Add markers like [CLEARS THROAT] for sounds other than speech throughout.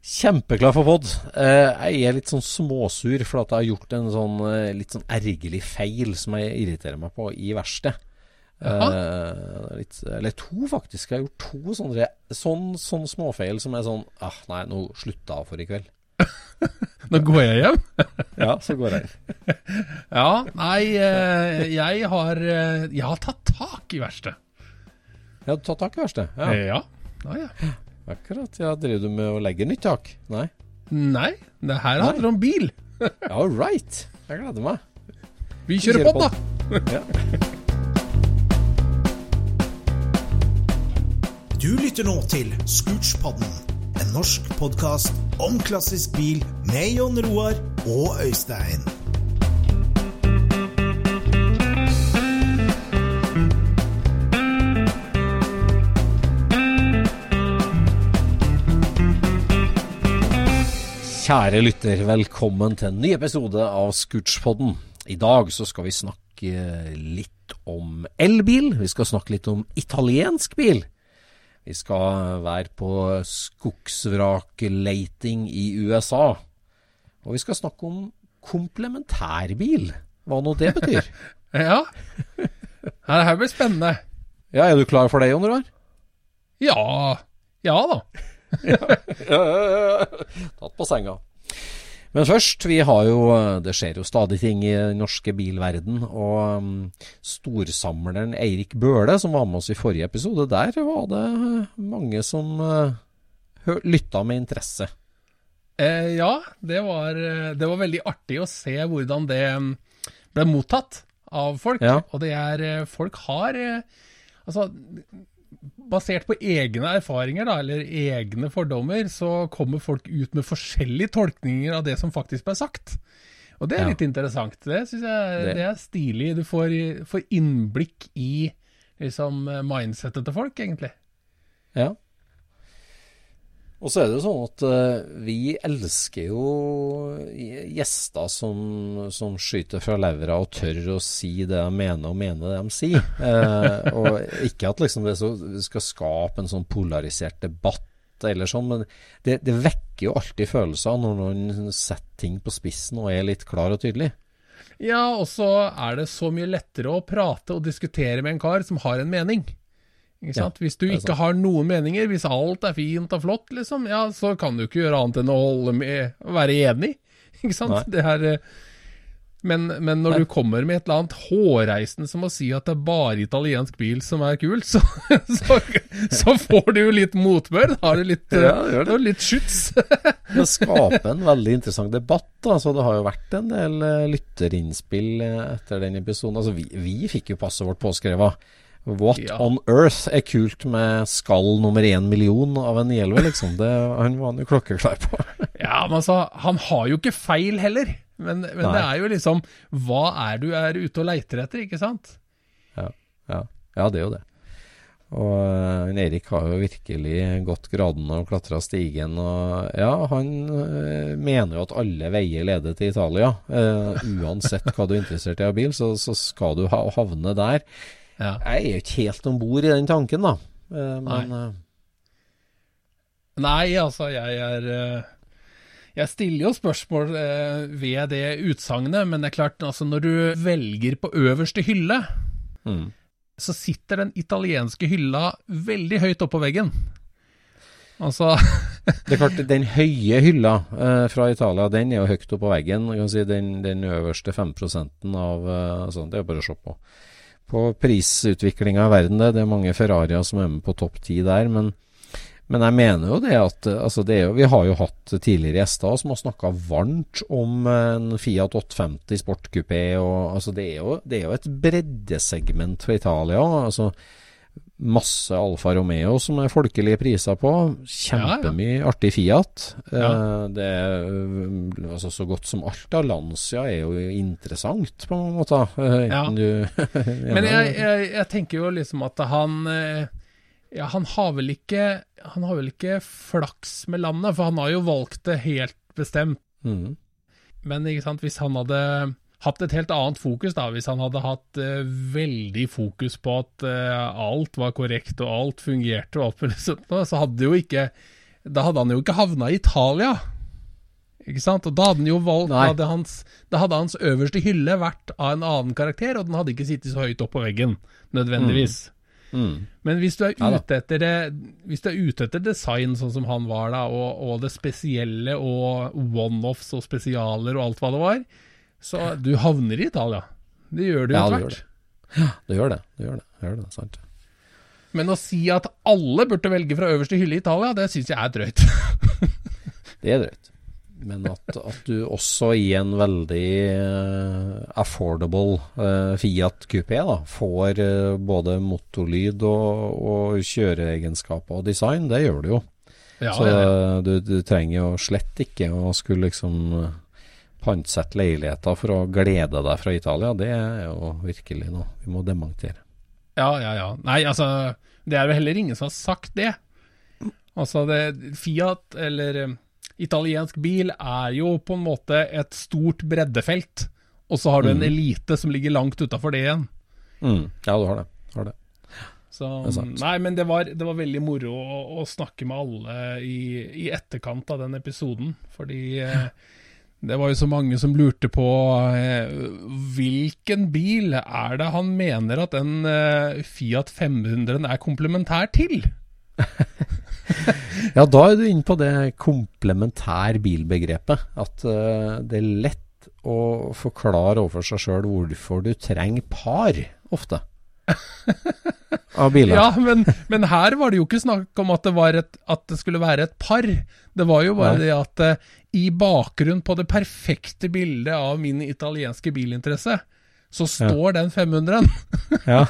Kjempeklar for pod. Eh, jeg er litt sånn småsur for at jeg har gjort en sånn eh, litt sånn ergerlig feil som jeg irriterer meg på i verkstedet. Uh, litt, eller to, faktisk. Jeg har gjort to sånne sånn, sånn småfeil som er sånn ah, Nei, nå slutta jeg for i kveld. [LAUGHS] nå går jeg hjem? [LAUGHS] ja, så går jeg hjem. [LAUGHS] ja, nei, jeg har Jeg har tatt tak i verkstedet. Jeg har tatt tak i verkstedet? Ja. ja. ja, ja. Akkurat. Ja, Driver du med å legge nytt tak? Nei? Nei, det her handler om bil. [LAUGHS] All right. Jeg gleder meg. Vi kjører, kjører på, da. ja. Du lytter nå til Scootspodden, en norsk podkast om klassisk bil med Jon Roar og Øystein. Kjære lytter, velkommen til en ny episode av Scootspodden. I dag så skal vi snakke litt om elbil. Vi skal snakke litt om italiensk bil. Vi skal være på skogsvrakleiting i USA. Og vi skal snakke om komplementærbil, hva nå det betyr. [LAUGHS] ja. Det her blir spennende. Ja, Er du klar for det, Jon Roar? Ja. Ja da. Tatt på senga. Men først, vi har jo Det skjer jo stadig ting i den norske bilverden. Og um, storsamleren Eirik Bøhle, som var med oss i forrige episode, der var det mange som uh, lytta med interesse. Eh, ja, det var, det var, veldig artig å se hvordan det um, ble mottatt av folk. Ja. Og det er Folk har Altså, basert på egne erfaringer da, eller egne fordommer, så kommer folk ut med forskjellige tolkninger av det som faktisk ble sagt. Og det er ja. litt interessant. Det syns jeg det. det. er stilig. Du får, får innblikk i liksom, mindsettet til folk, egentlig. Ja. Og så er det jo sånn at uh, vi elsker jo gjester som, som skyter fra levra og tør å si det de mener og mener det de sier. Uh, [LAUGHS] og ikke at liksom det så, skal skape en sånn polarisert debatt eller sånn, men det, det vekker jo alltid følelser når noen setter ting på spissen og er litt klar og tydelig. Ja, og så er det så mye lettere å prate og diskutere med en kar som har en mening. Ja, hvis du ikke har noen meninger, hvis alt er fint og flott, liksom, ja, så kan du ikke gjøre annet enn å holde med, være enig. [LAUGHS] Ikke sant? Det er, eh, men, men, når Nei. du kommer med et eller annet hårreisende som å si at det er bare italiensk bil som er kul, [LAUGHS] så, så, så får du jo litt motbør. Da har du litt, ja, det det. litt skyts. [LAUGHS] det skaper en veldig interessant debatt. Altså, det har jo vært en del eh, lytterinnspill eh, etter den episoden. Altså, vi, vi fikk jo passet vårt påskrevet. What ja. on earth er kult med skall nummer én million av en 911, liksom? Det, han var han jo klokkeklar på. [LAUGHS] ja, men altså, han har jo ikke feil heller. Men, men det er jo liksom Hva er du er ute og leiter etter, ikke sant? Ja, ja. ja det er jo det. Og uh, Erik har jo virkelig gått gradene og klatra stigen. Og ja, han uh, mener jo at alle veier leder til Italia. Uh, uansett hva du er interessert i av bil, så, så skal du ha, havne der. Ja. jeg er jo ikke helt om bord i den tanken, da. Uh, men Nei. Nei, altså, jeg er Jeg stiller jo spørsmål ved det utsagnet, men det er klart, altså, når du velger på øverste hylle, mm. så sitter den italienske hylla veldig høyt oppå veggen. Altså [LAUGHS] Det er klart, den høye hylla eh, fra Italia, den er jo høyt oppå veggen. Si den, den, øverste 5% av eh, sånn, Det er bare å se på. På prisutviklinga i verden, det. Det er mange Ferrarier som er med på topp ti der. Men, men, jeg mener jo det at altså det jo, Vi har jo hatt tidligere gjester som har snakka varmt om en Fiat 850 sportkupé. Altså det, det er jo et breddesegment for Italia. altså masse Alfa Romeo som er folkelige priser på. Kjempemye ja, ja. artig Fiat. Ja. Uh, det er uh, altså Så godt som alt av Lancia er jo interessant, på mange måter. [LAUGHS] Du, [LAUGHS] Men jeg, jeg, jeg, tenker jo liksom at han Ja, han har vel ikke Han har vel ikke flaks med landet, for han har jo valgt det helt bestemt. Mm. Men ikke sant, hvis han hadde hatt et helt annet fokus, da, hvis han hadde hatt uh, veldig fokus på at uh, alt var korrekt og alt fungerte og alt mulig sånt, så hadde jo ikke Da hadde han jo ikke havna i Italia. Ikke sant? Og da hadde han jo valgt hadde hans, Da hadde hans øverste hylle vært av en annen karakter, og den hadde ikke sittet så høyt opp på veggen, nødvendigvis. Mm. Mm. Men hvis du er ute etter det Hvis du er ute etter design sånn som han var da, og, og det spesielle og one-offs og spesialer og alt hva det var, så du havner i Italia. Det gjør du ja, tvert. Ja, du gjør det. Du gjør det. Du gjør det sant. Men å si at alle burde velge fra øverste hylle i Italia, det syns jeg er drøyt. [LAUGHS] det er drøyt. Men at, at, du også i en veldig uh, affordable uh, Fiat Coupé da, får uh, både motorlyd og, og, kjøreegenskaper og design, det gjør du jo. Ja, Så ja, ja. Du, du, trenger jo slett ikke å skulle liksom pantsette leiligheter for å glede deg fra Italia, det er jo virkelig noe vi må dementere. Ja, ja, ja. Nei, altså, det er jo heller ingen som har sagt det. Altså, det, Fiat, eller um, italiensk bil, er jo på en måte et stort breddefelt. Og så har du en mm. elite som ligger langt utafor det igjen. Mm. Ja, du har det. Har det. Så, nei, men det var, det var veldig moro å, å, snakke med alle i, i etterkant av den episoden. Fordi eh, det var jo så mange som lurte på eh, hvilken bil er det han mener at den eh, Fiat 500 er komplementær til? [LAUGHS] ja, da er du inne på det komplementær bilbegrepet. At eh, det er lett å forklare overfor seg sjøl hvorfor du trenger par, ofte. [LAUGHS] av biler. Ja, men, men, her var det jo ikke snakk om at det, et, at det skulle være et par. Det var jo bare Nei. det at uh, i bakgrunn på det perfekte bildet av min italienske bilinteresse, så står ja. den 500-en. ja.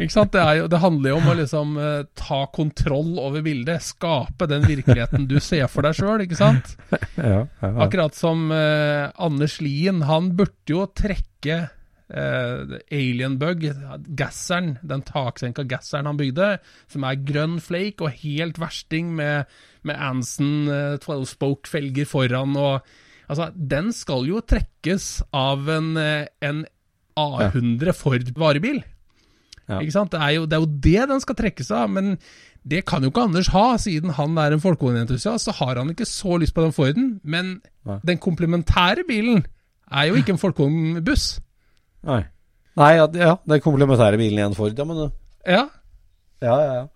ikke sant? Det, jo, det, handler jo om å liksom uh, ta kontroll over bildet. Skape den virkeligheten du ser for deg sjøl, ikke sant? [LAUGHS] Ja, Akkurat som uh, Anders Lien. Han burde jo trekke uh, Alienbug, gasseren, den taksenka gasseren han bygde, som er grønn flake og helt versting med, med Anson uh, 12-spoke-felger foran og Altså, den skal jo trekkes av en, uh, en A100 Ford varebil. Ja. Ikke sant? Det er, jo, det er, jo, det den skal trekkes av, men det kan jo ikke Anders ha, siden han er en folkevognentusiast. Så har han ikke så lyst på den Forden, men Nei. den komplementære bilen er jo ikke en folkevognbuss. Nei. Nei, ja, ja, den komplementære bilen i en Ford, ja, men Ja. Ja, ja, ja.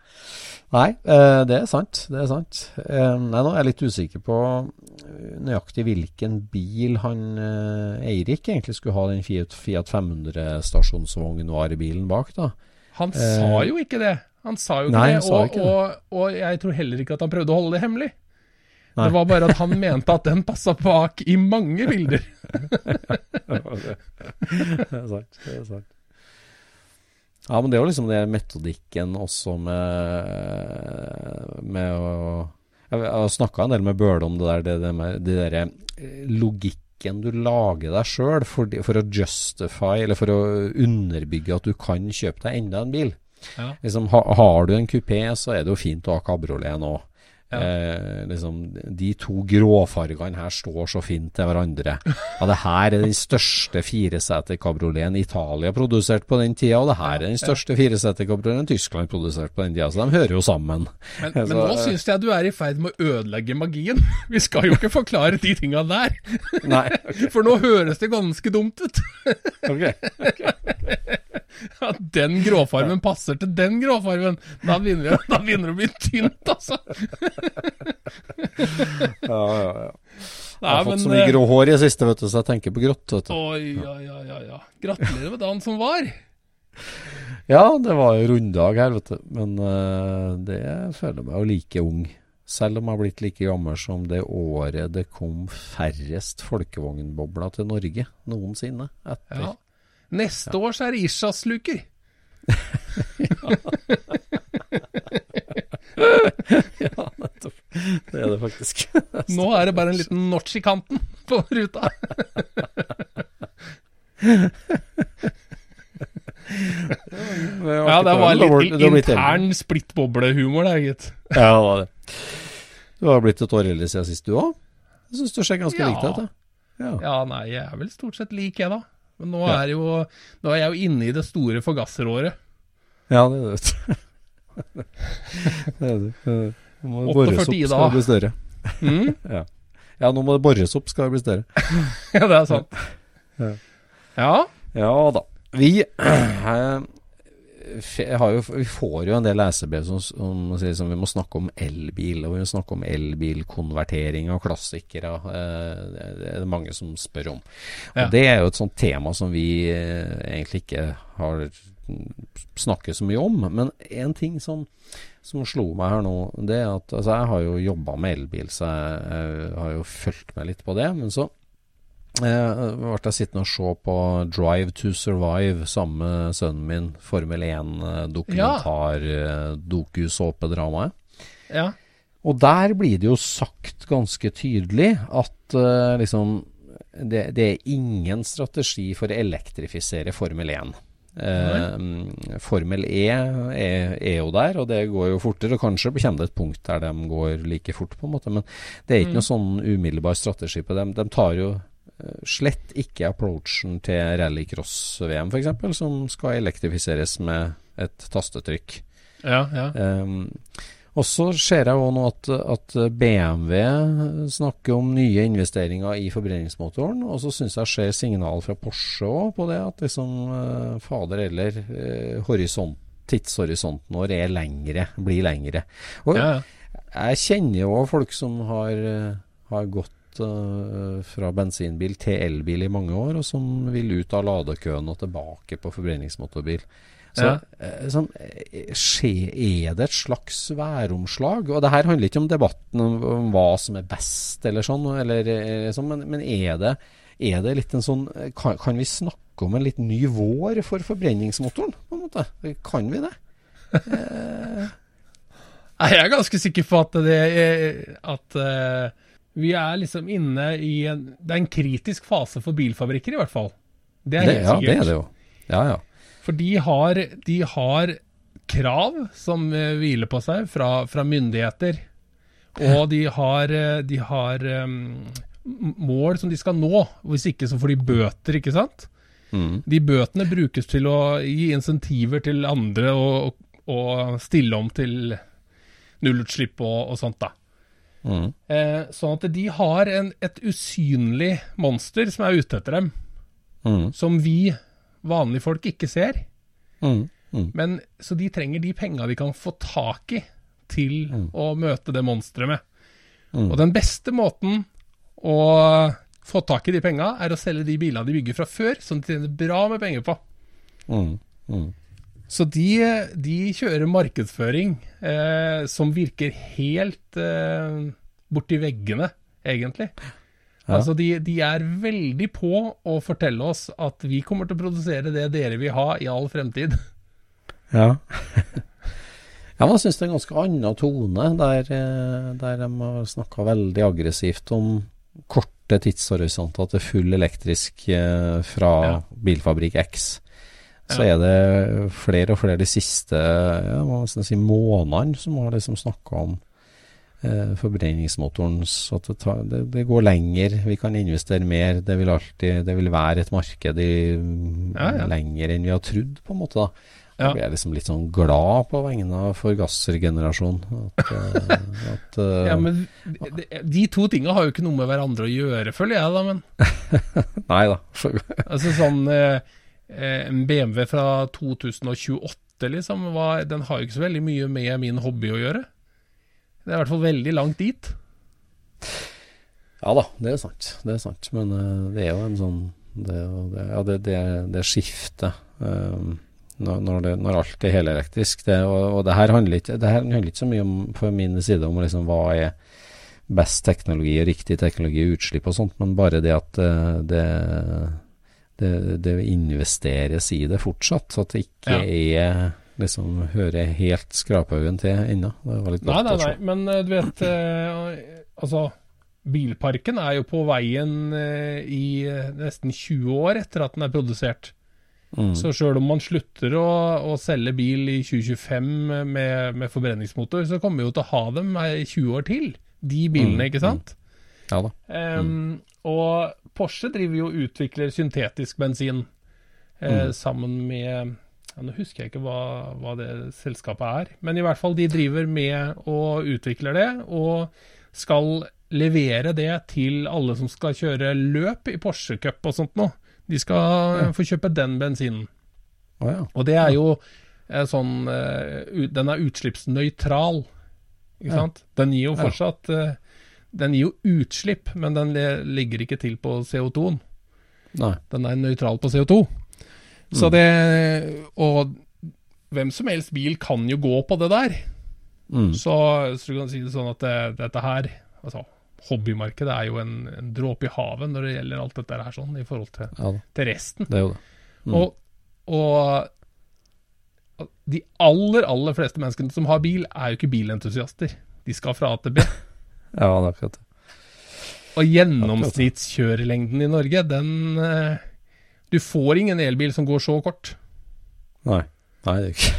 Nei, eh, det er sant. Det er sant. Eh, nei, nå er jeg litt usikker på eh, nøyaktig hvilken bil han Eirik egentlig skulle ha den Fiat, 500-stasjonsvognen var i bilen bak, da. Han sa jo ikke det. Han sa jo ikke nei, det. Og, ikke det. Og, og, jeg tror heller ikke at han prøvde å holde det hemmelig. Nei. Det var bare at han mente at den passa bak i mange bilder. [LAUGHS] det er sant. Det er sant. Ja, men det er jo liksom det metodikken også med, med å Jeg har snakka en del med Bøhle om det der, det, det med de derre eh, logikken du lager deg sjøl for, for, å justify, eller for å underbygge at du kan kjøpe deg enda en bil. Ja. Liksom, ha, har du en kupé, så er det jo fint å ha kabriolet nå. Ja. Eh, liksom, de to gråfargene her står så fint til hverandre. Ja, det her er den største fireseterkabrioleten Italia produsert på den tida, og det her er den største fireseterkabrioleten Tyskland produsert på den tida, så de hører jo sammen. Men, [LAUGHS] men nå syns jeg du er i ferd med å ødelegge magien. [LAUGHS] Vi skal jo ikke forklare de tinga der. Nei, okay. [LAUGHS] For nå høres det ganske dumt ut. okay, ok, ok. [LAUGHS] At den gråfarven passer til den gråfarven. Da begynner det, [LAUGHS] da begynner det å bli tynt, altså. [LAUGHS] ja, ja, ja. Jeg har fått så mye eh, grå hår i det siste, vet du, så jeg tenker på grått. vet du. Oi, ja, ja, ja, ja. Gratulerer med dagen som var. Ja, det var jo runddag her, vet du. Men uh, det føler meg jo like ung. Selv om jeg har blitt like gammel som det året det kom færrest folkevognbobler til Norge noensinne. Etter. Ja. Neste ja. år så er det Ishas-luker. [LAUGHS] ja, nettopp. Det er det faktisk. [LAUGHS] Nå er det bare en liten notch i kanten på ruta. [LAUGHS] ja, det var litt intern splittboblehumor der, gitt. Ja, det var det. Du har blitt et år eldre siden sist, du òg? Jeg syns du ser ganske ja. lik ut. Ja. ja, nei, jeg er vel stort sett lik, jeg, da. Men nå, er jo, nå, er jeg jo inne i det store forgasseråret. Ja, det er det. [LAUGHS] det er det. Nå må det bores opp, skal det bli større. Mm? [LAUGHS] ja. ja. nå må det bores opp, skal det bli større. [LAUGHS] ja, det er sant. Ja. Ja da. Vi [CLEARS THROAT] eh, jo, vi får jo en del lesebrev som, som, som, vi må snakke om elbil, og vi må snakke om elbilkonvertering og klassikere. Eh, det er det mange som spør om. Og ja. Det er jo et sånt tema som vi eh, egentlig ikke har snakket så mye om. Men én ting som, som, slo meg her nå, det er at altså, jeg har jo jobba med elbil, så jeg, jeg har jo fulgt med litt på det. Men så jeg ble sittende og se på Drive to Survive sammen med sønnen min. Formel 1-dokumentar, ja. Eh. Ja. Og der blir det jo sagt ganske tydelig at uh, liksom det, det, er ingen strategi for å elektrifisere Formel 1. Uh, eh, Formel E er, er, jo der, og det går jo fortere. Og kanskje kommer det et punkt der de går like fort, på en måte. Men det er ikke mm. noe sånn umiddelbar strategi på dem. De tar jo Eh, slett ikke approachen til rallycross-VM, f.eks., som skal elektrifiseres med et tastetrykk. Ja, ja. Um, og så ser jeg òg nå at, at, BMW snakker om nye investeringer i forbrenningsmotoren. Og så syns jeg ser signal fra Porsche òg på det, at liksom uh, fader eller uh, horisont, tidshorisonten vår er lengre, blir lengre. Og ja. jeg kjenner jo folk som har, har gått uh, fra bensinbil til elbil i mange år, og som vil ut av ladekøen og tilbake på forbrenningsmotorbil. Så ja. uh, sånn, eh, Er det et slags væromslag? Og det her handler ikke om debatten om, om hva som er best, eller sånn, eller, sånn men, men, er, det, er det litt en sånn kan, kan, vi snakke om en litt ny vår for forbrenningsmotoren, på en måte? Kan vi det? [LAUGHS] Jeg er ganske sikker på at det er at uh, vi er liksom inne i en Det er en kritisk fase for bilfabrikker, i hvert fall. Det er helt sikkert. Ja, det er det jo. Ja, ja. For de har, de har krav som uh, hviler på seg fra, fra myndigheter. Og de har, eh, de har um, mål som de skal nå. Hvis ikke så får de bøter, ikke sant? Mm. De bøtene brukes til å gi insentiver til andre og, og stille om til nullutslipp og, og sånt, da. Mm. Eh, sånn at de har en, et usynlig monster som er ute etter dem. Mm. Som vi vanlige folk ikke ser. Mm. mm. Men, så de trenger de penga de kan få tak i til mm. å møte det monsteret med. Mm. Og den beste måten å få tak i de penga, er å selge de bilene de bygger fra før, som de tjener bra med penger på. Så de, de kjører markedsføring eh, som virker helt eh, borti veggene, egentlig. Ja. Altså de, de, er veldig på å fortelle oss at vi kommer til å produsere det dere vil ha i all fremtid. Ja. [LAUGHS] ja man syns det er en ganske annen tone, der, eh, der de har snakka veldig aggressivt om korte tidshorisonter til full elektrisk eh, fra ja. bilfabrikk X så er det flere og flere de siste ja, si månedene som har liksom snakka om eh, forbrenningsmotoren. Så det, tar, det, det, går lenger, vi kan investere mer. Det vil alltid det vil være et marked i, ja, ja. lenger enn vi har trodd, på en måte. da. Jeg blir liksom litt sånn glad på vegne av forgassergenerasjonen. At, uh, [LAUGHS] at uh, Ja, men de, de to tinga har jo ikke noe med hverandre å gjøre, føler jeg da, men [LAUGHS] Nei da. altså sånn uh, En BMW fra 2028, liksom, var, den har jo ikke så veldig mye med min hobby å gjøre. Det er i hvert fall veldig langt dit. Ja da, det er sant. Det er sant. Men det er jo en sånn Det, det, ja, det, det, skiftet. Um, når, det, når, alt er helelektrisk. Det, og, og det her handler ikke, her handler ikke så mye om, på min side om liksom, hva er best teknologi riktig teknologi utslipp og sånt, men bare det at uh, det, det, det investeres i det fortsatt. Så at det ikke ja. er liksom hører helt skraphaugen til ennå. Det var litt nei, nei, nei, men eh, du vet eh, Altså, bilparken er jo på veien eh, i nesten 20 år etter at den er produsert. Mm. Så sjøl om man slutter å, å, selge bil i 2025 med, med, forbrenningsmotor, så kommer vi jo til å ha dem i 20 år til. De bilene, mm. ikke sant? Mm. Ja da. Um, og Porsche driver jo og utvikler syntetisk bensin eh, mm. sammen med ja, Nå husker jeg ikke hva, hva, det selskapet er, men i hvert fall de driver med og utvikler det, og skal levere det til alle som skal kjøre løp i Porsche Cup og sånt noe. De skal ja. få kjøpe den bensinen. Oh, ja. Og det er jo eh, sånn uh, Den er utslippsnøytral, ikke sant? Den gir jo fortsatt uh, Den gir jo utslipp, men den ligger ikke til på CO2-en. Den er nøytral på CO2. Mm. Så det Og hvem som helst bil kan jo gå på det der. Mm. Så, så, du kan si det sånn at det, dette her altså, hobbymarkedet er jo en, en dråpe i havet når det gjelder alt dette her sånn, i forhold til, ja, til resten. Det er jo det. Mm. Og, og, de aller, aller fleste menneskene som har bil, er jo ikke bilentusiaster. De skal fra A til B. [LAUGHS] ja, det er akkurat det. Og gjennomsnittskjørelengden i Norge, den eh, Du får ingen elbil som går så kort. Nei. Nei, det er ikke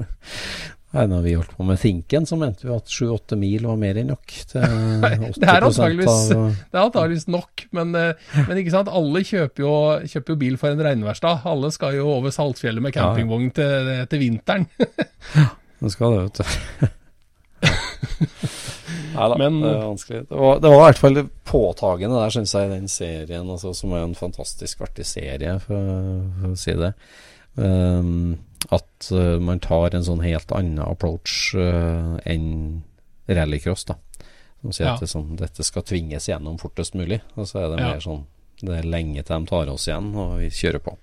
[LAUGHS] Nei, når vi holdt på med Thinken, så mente vi at 7-8 mil var mer enn nok. Til [LAUGHS] 80 det er antageligvis, av, det er antageligvis nok, men, eh, men, ikke sant, alle kjøper jo, kjøper jo bil for en regnværsdag. Alle skal jo over Saltfjellet med campingvogn til, til, vinteren. [LAUGHS] ja, det skal det, vet du. Nei da, men, det er vanskelig. Det var, det var, i hvert fall påtagende der, syns jeg, i den serien, altså, som er en fantastisk artig serie, for, for å si det. Um, at uh, man tar en sånn helt annen approach uh, enn rallycross. da Som sier ja. at det, sånn, dette skal tvinges gjennom fortest mulig. Og så er det ja. mer sånn Det er lenge til de tar oss igjen, og vi kjører på.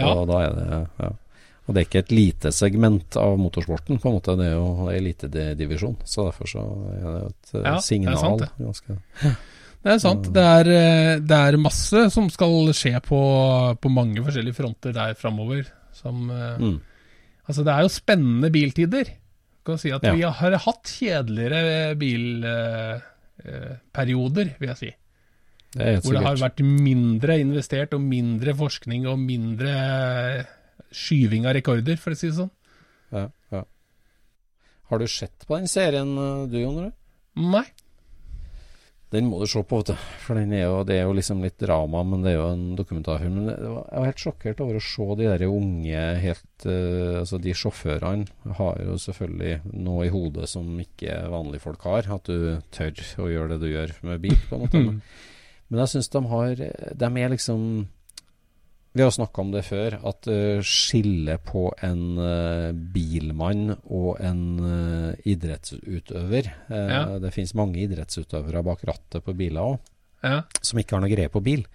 ja. Da er det ja. Og det er ikke et lite segment av motorsporten, på en måte. Det er jo elitedivisjon. Så derfor så er det et uh, ja, signal. Det er sant, det. Ganske, det er sant. Det er, det er, masse som skal skje på, på mange forskjellige fronter der framover. Som eh, mm. Altså, det er jo spennende biltider. Du kan si at ja. vi har hatt kjedeligere bilperioder, eh, vil jeg si. Det hvor det har vært mindre investert, og mindre forskning, og mindre skyving av rekorder, for å si det sånn. Ja, ja. Har du sett på den serien du, Jon? Nei. Den må du se på, vet du. For er jo, det er jo liksom litt drama, men det er jo en dokumentarfilm. Men var, jeg var helt sjokkert over å se de der unge helt uh, Altså, de sjåførene har jo selvfølgelig noe i hodet som ikke vanlige folk har. At du tør å gjøre det du gjør med bil, på en måte. [LAUGHS] Men jeg syns de har De er liksom vi har snakka om det før, at uh, skillet på en uh, bilmann og en uh, idrettsutøver ja. Det finnes mange idrettsutøvere bak rattet på biler òg, ja. som ikke har noe greie på bil.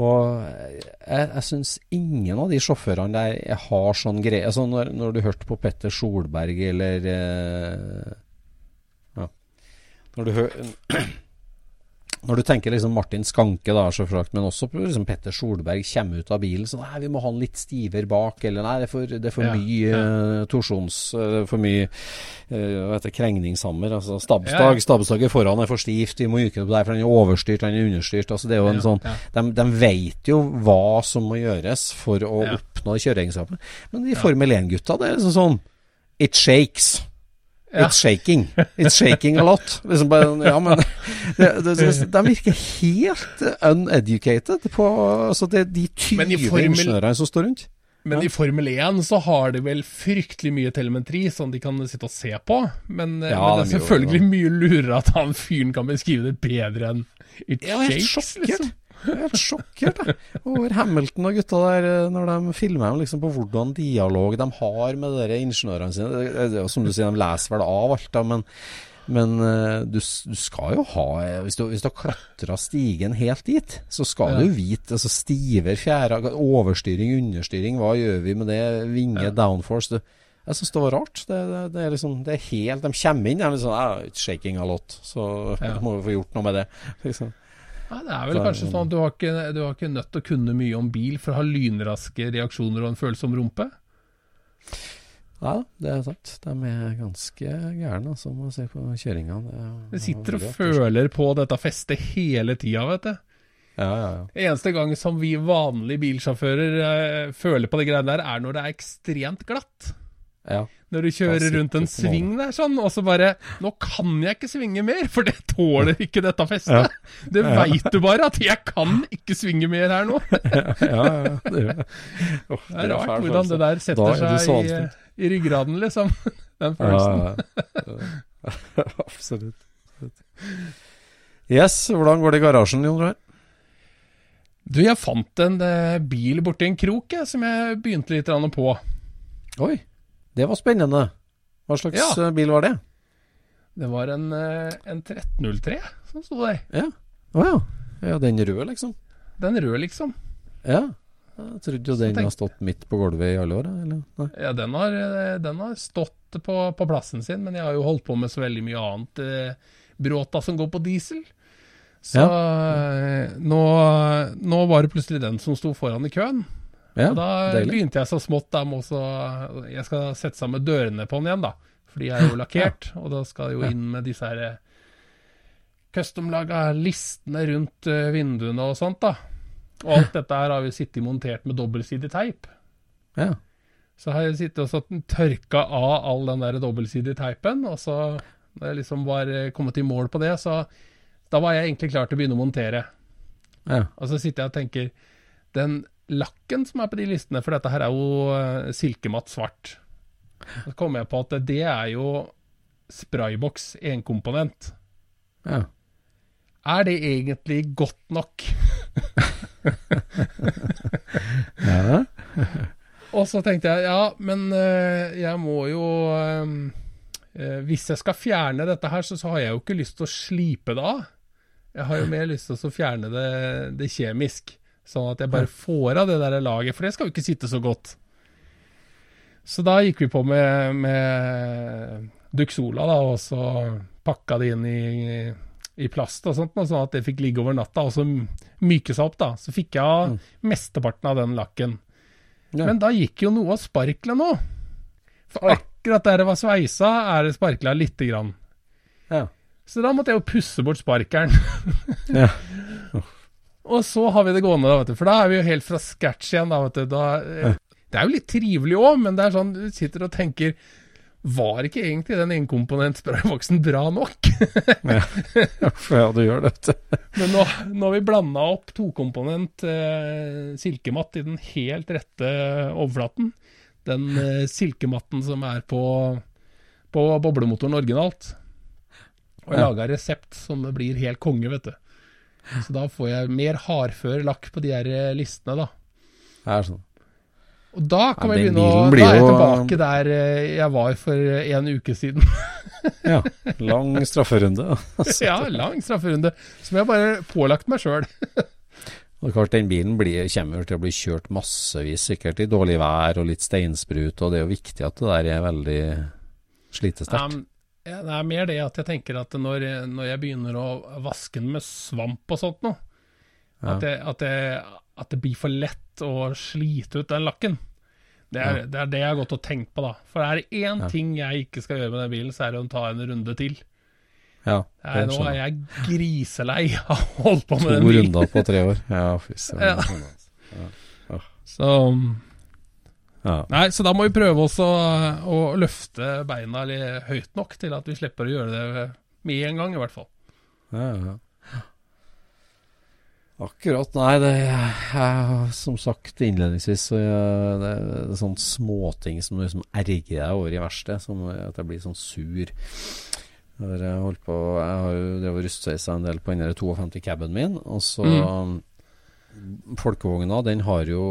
Og jeg, jeg syns ingen av de sjåførene der har sånn greie altså når, når, du hørte på Petter Solberg eller Ja. Når du hører [CLEARS THROAT] når du tenker liksom Martin Skanke, da, sjåførakt, men også liksom Petter Solberg kommer ut av bilen sånn nei, vi må ha han litt stivere bak, eller nei, det er for, det er for ja, mye ja. Uh, torsjons uh, For mye uh, du, krengningshammer. Altså stabstag. ja, Stabstaget foran er for stivt, vi må det opp der, for han er overstyrt, han er understyrt. Altså, det er jo en sånn de, de, vet jo hva som må gjøres for å oppnå kjøreegenskapene. Men de Formel 1-gutta, det er liksom sånn It shakes. Ja. It's shaking. It's shaking a lot. Liksom bare, ja, men [LAUGHS] De virker helt uneducated på altså det, de 20 Men i formel- ingeniørene som står rundt. Men i Formel 1 så har de vel fryktelig mye telemetri som de kan sitte og se på. Men, eh, Ja, men det er selvfølgelig mye lurere at han fyren kan beskrive det bedre enn It Jeg shakes, liksom. Jeg er helt sjokkert jeg. over Hamilton og gutta der eh, når de filmer liksom på hvordan dialog de har med de ingeniørene sine. Det, det, som du sier, de leser vel av alt, da, men, men eh, du, du skal jo ha eh, Hvis du, hvis du har klatra stigen helt dit, så skal Ja. du vite altså Stiver, fjæra, overstyring, understyring, hva gjør vi med det? Vinge, downforce. Du, jeg syns det var rart. Det, det, det, er liksom, det er helt De kommer inn, de er liksom shaking a lot. Så Ja. [LAUGHS] må vi få gjort noe med det. Liksom. Ja, det er vel Så- kanskje sånn at du har, ikke, du har ikke nødt til å kunne mye om bil for å ha lynraske reaksjoner og en følsom rumpe. Ja, det er sant. De er ganske gærne, altså, må å se på kjøringa. Du sitter og føler på dette festet hele tida, vet du. Ja, ja, ja. Eneste gang som vi vanlige bilsjåfører eh, føler på de greiene der, er når det er ekstremt glatt. Ja. Når du kjører rundt en sving der sånn, og så bare Nå kan jeg ikke svinge mer, for det tåler ikke dette festet. Det veit du bare, at jeg kan ikke svinge mer her nå. [LAUGHS] ja, ja, det gjør det. Det er rart hvordan det der setter er seg i, i ryggraden, liksom. [LAUGHS] Den følelsen. Ja, ja. [LAUGHS] Absolutt. Yes, hvordan går det i garasjen, Jon Roar? Du, jeg fant en eh, bil borti en krok jeg, som jeg begynte litt på. Oi, det var spennende. Hva slags Ja. eh, bil var det? Det var en, eh, en 1303 som sto der. Ja. Å ja. Ja, den røde, liksom. Den røde, liksom. Ja. Jeg trodde jo den tenk- har stått midt på gulvet i alle år. Ja, den har, eh, den har stått på, på plassen sin, men jeg har jo holdt på med så veldig mye annet eh, bråta som går på diesel. Så ja. nå, nå var det plutselig den som sto foran i køen. Ja, og da deilig. begynte jeg så smått da med også Jeg skal sette sammen dørene på den igjen, da. For de er jo [LAUGHS] lakkert, og da skal jo inn med disse her eh, custom-laga listene rundt eh, vinduene og sånt, da. Og alt [LAUGHS] dette her har vi sittet montert med dobbeltsidig teip. Ja. Så har jeg sittet og så tørka av all den der dobbeltsidige teipen, og så når jeg liksom var eh, kommet i mål på det, så da var jeg egentlig klar til å begynne å montere. ja. Og så sitter jeg og tenker Den lakken som er på de listene, for dette her er jo eh, silkematt svart. Så kommer jeg på at det er jo sprayboks enkomponent. ja. Er det egentlig godt nok? [LAUGHS] ja. Og så tenkte jeg ja, men eh, jeg må jo eh, Hvis jeg skal fjerne dette her, så, så har jeg jo ikke lyst til å slipe det av. Jeg har jo mer lyst til å fjerne det, det kjemisk, sånn at jeg bare får av det der laget, for det skal jo ikke sitte så godt. Så da gikk vi på med, med Duxola, da, og så pakka det inn i, i plast og sånt, sånn at det fikk ligge over natta, og så myke seg opp, da. Så fikk jeg av mesteparten av den lakken. Ja. Men da gikk jo noe av sparkelet nå. For akkurat der det var sveisa, er det sparkla lite grann. ja. Så da måtte jeg jo pusse bort sparkeren. ja. [LAUGHS] Og så har vi det gående, da, vet du. For da er vi jo helt fra scratch igjen, da, vet du. Da, eh, det er jo litt trivelig òg, men det er sånn du sitter og tenker Var ikke egentlig den enkomponent-sprayboksen bra nok? [LAUGHS] ja, du gjør det, vet du. Men nå, nå har vi blanda opp tokomponent eh, silkematt i den helt rette overflaten. Den eh, silkematten som er på, på boblemotoren originalt. Og laga resept som det blir helt konge, vet du. Så da får jeg mer hardfør lakk på de her eh, listene, da. Det er sånn. Og da kan Ja, vi begynne å Da er jeg tilbake der eh, jeg var for eh, en uke siden. [LAUGHS] Ja. Lang strafferunde. ja, lang strafferunde. Som jeg bare pålagt meg sjøl. Og [LAUGHS] klart, den bilen blir, kommer til å bli kjørt massevis, sikkert i dårlig vær og litt steinsprut, og det er jo viktig at det der er veldig slitesterkt. Um, ja, det er mer det at jeg tenker at når, når jeg begynner å vaske den med svamp og sånt noe, Ja. at, at, at det blir for lett å slite ut den lakken. Det er, Ja. det er det jeg har gått og tenkt på, da. For er det én ting jeg ikke skal gjøre med den bilen, så er det å ta en runde til. ja, Nei, nå er jeg. griselei av å holde på med To den bilen. runder på tre år. Ja, fy søren. [LAUGHS] Ja. Ja. Så, Ja. Nei, så da må vi prøve oss å, løfte beina litt høyt nok til at vi slipper å gjøre det med en gang, i hvert fall. Ja, ja. Akkurat. Nei, det er som sagt innledningsvis så det, er, det er sånne småting som liksom erger deg over i verkstedet. Som at jeg blir sånn sur. Jeg, holdt på, jeg har jo drevet rustsveisa en del på den 52 caben min. Og så mm. Folkevogna den har jo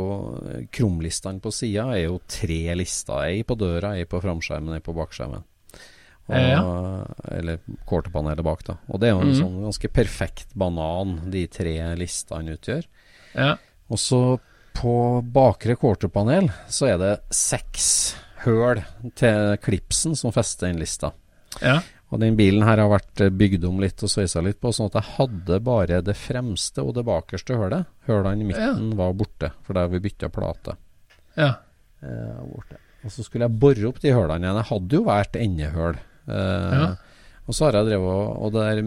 Krumlistene på sida er jo tre lister. Ei på døra, ei på framskjermen, ei på bakskjermen. Og, ja. Eller quarterpanelet bak, da. Og det er jo en mm. sånn ganske perfekt banan de tre listene utgjør. Ja. Og så på bakre quarterpanel så er det seks høl til klipsen som fester inn lista. Ja. Og den bilen her har vært bygd om litt og sveisa litt på, sånn at jeg hadde bare det fremste og det bakerste hølet. Hølene i midten ja. var borte, for der vi bytta plate. Ja. Eh, borte. Og så skulle jeg bore opp de hølene igjen. Jeg hadde jo hvert endehøl Eh, ja. Og så har jeg drevet Og det der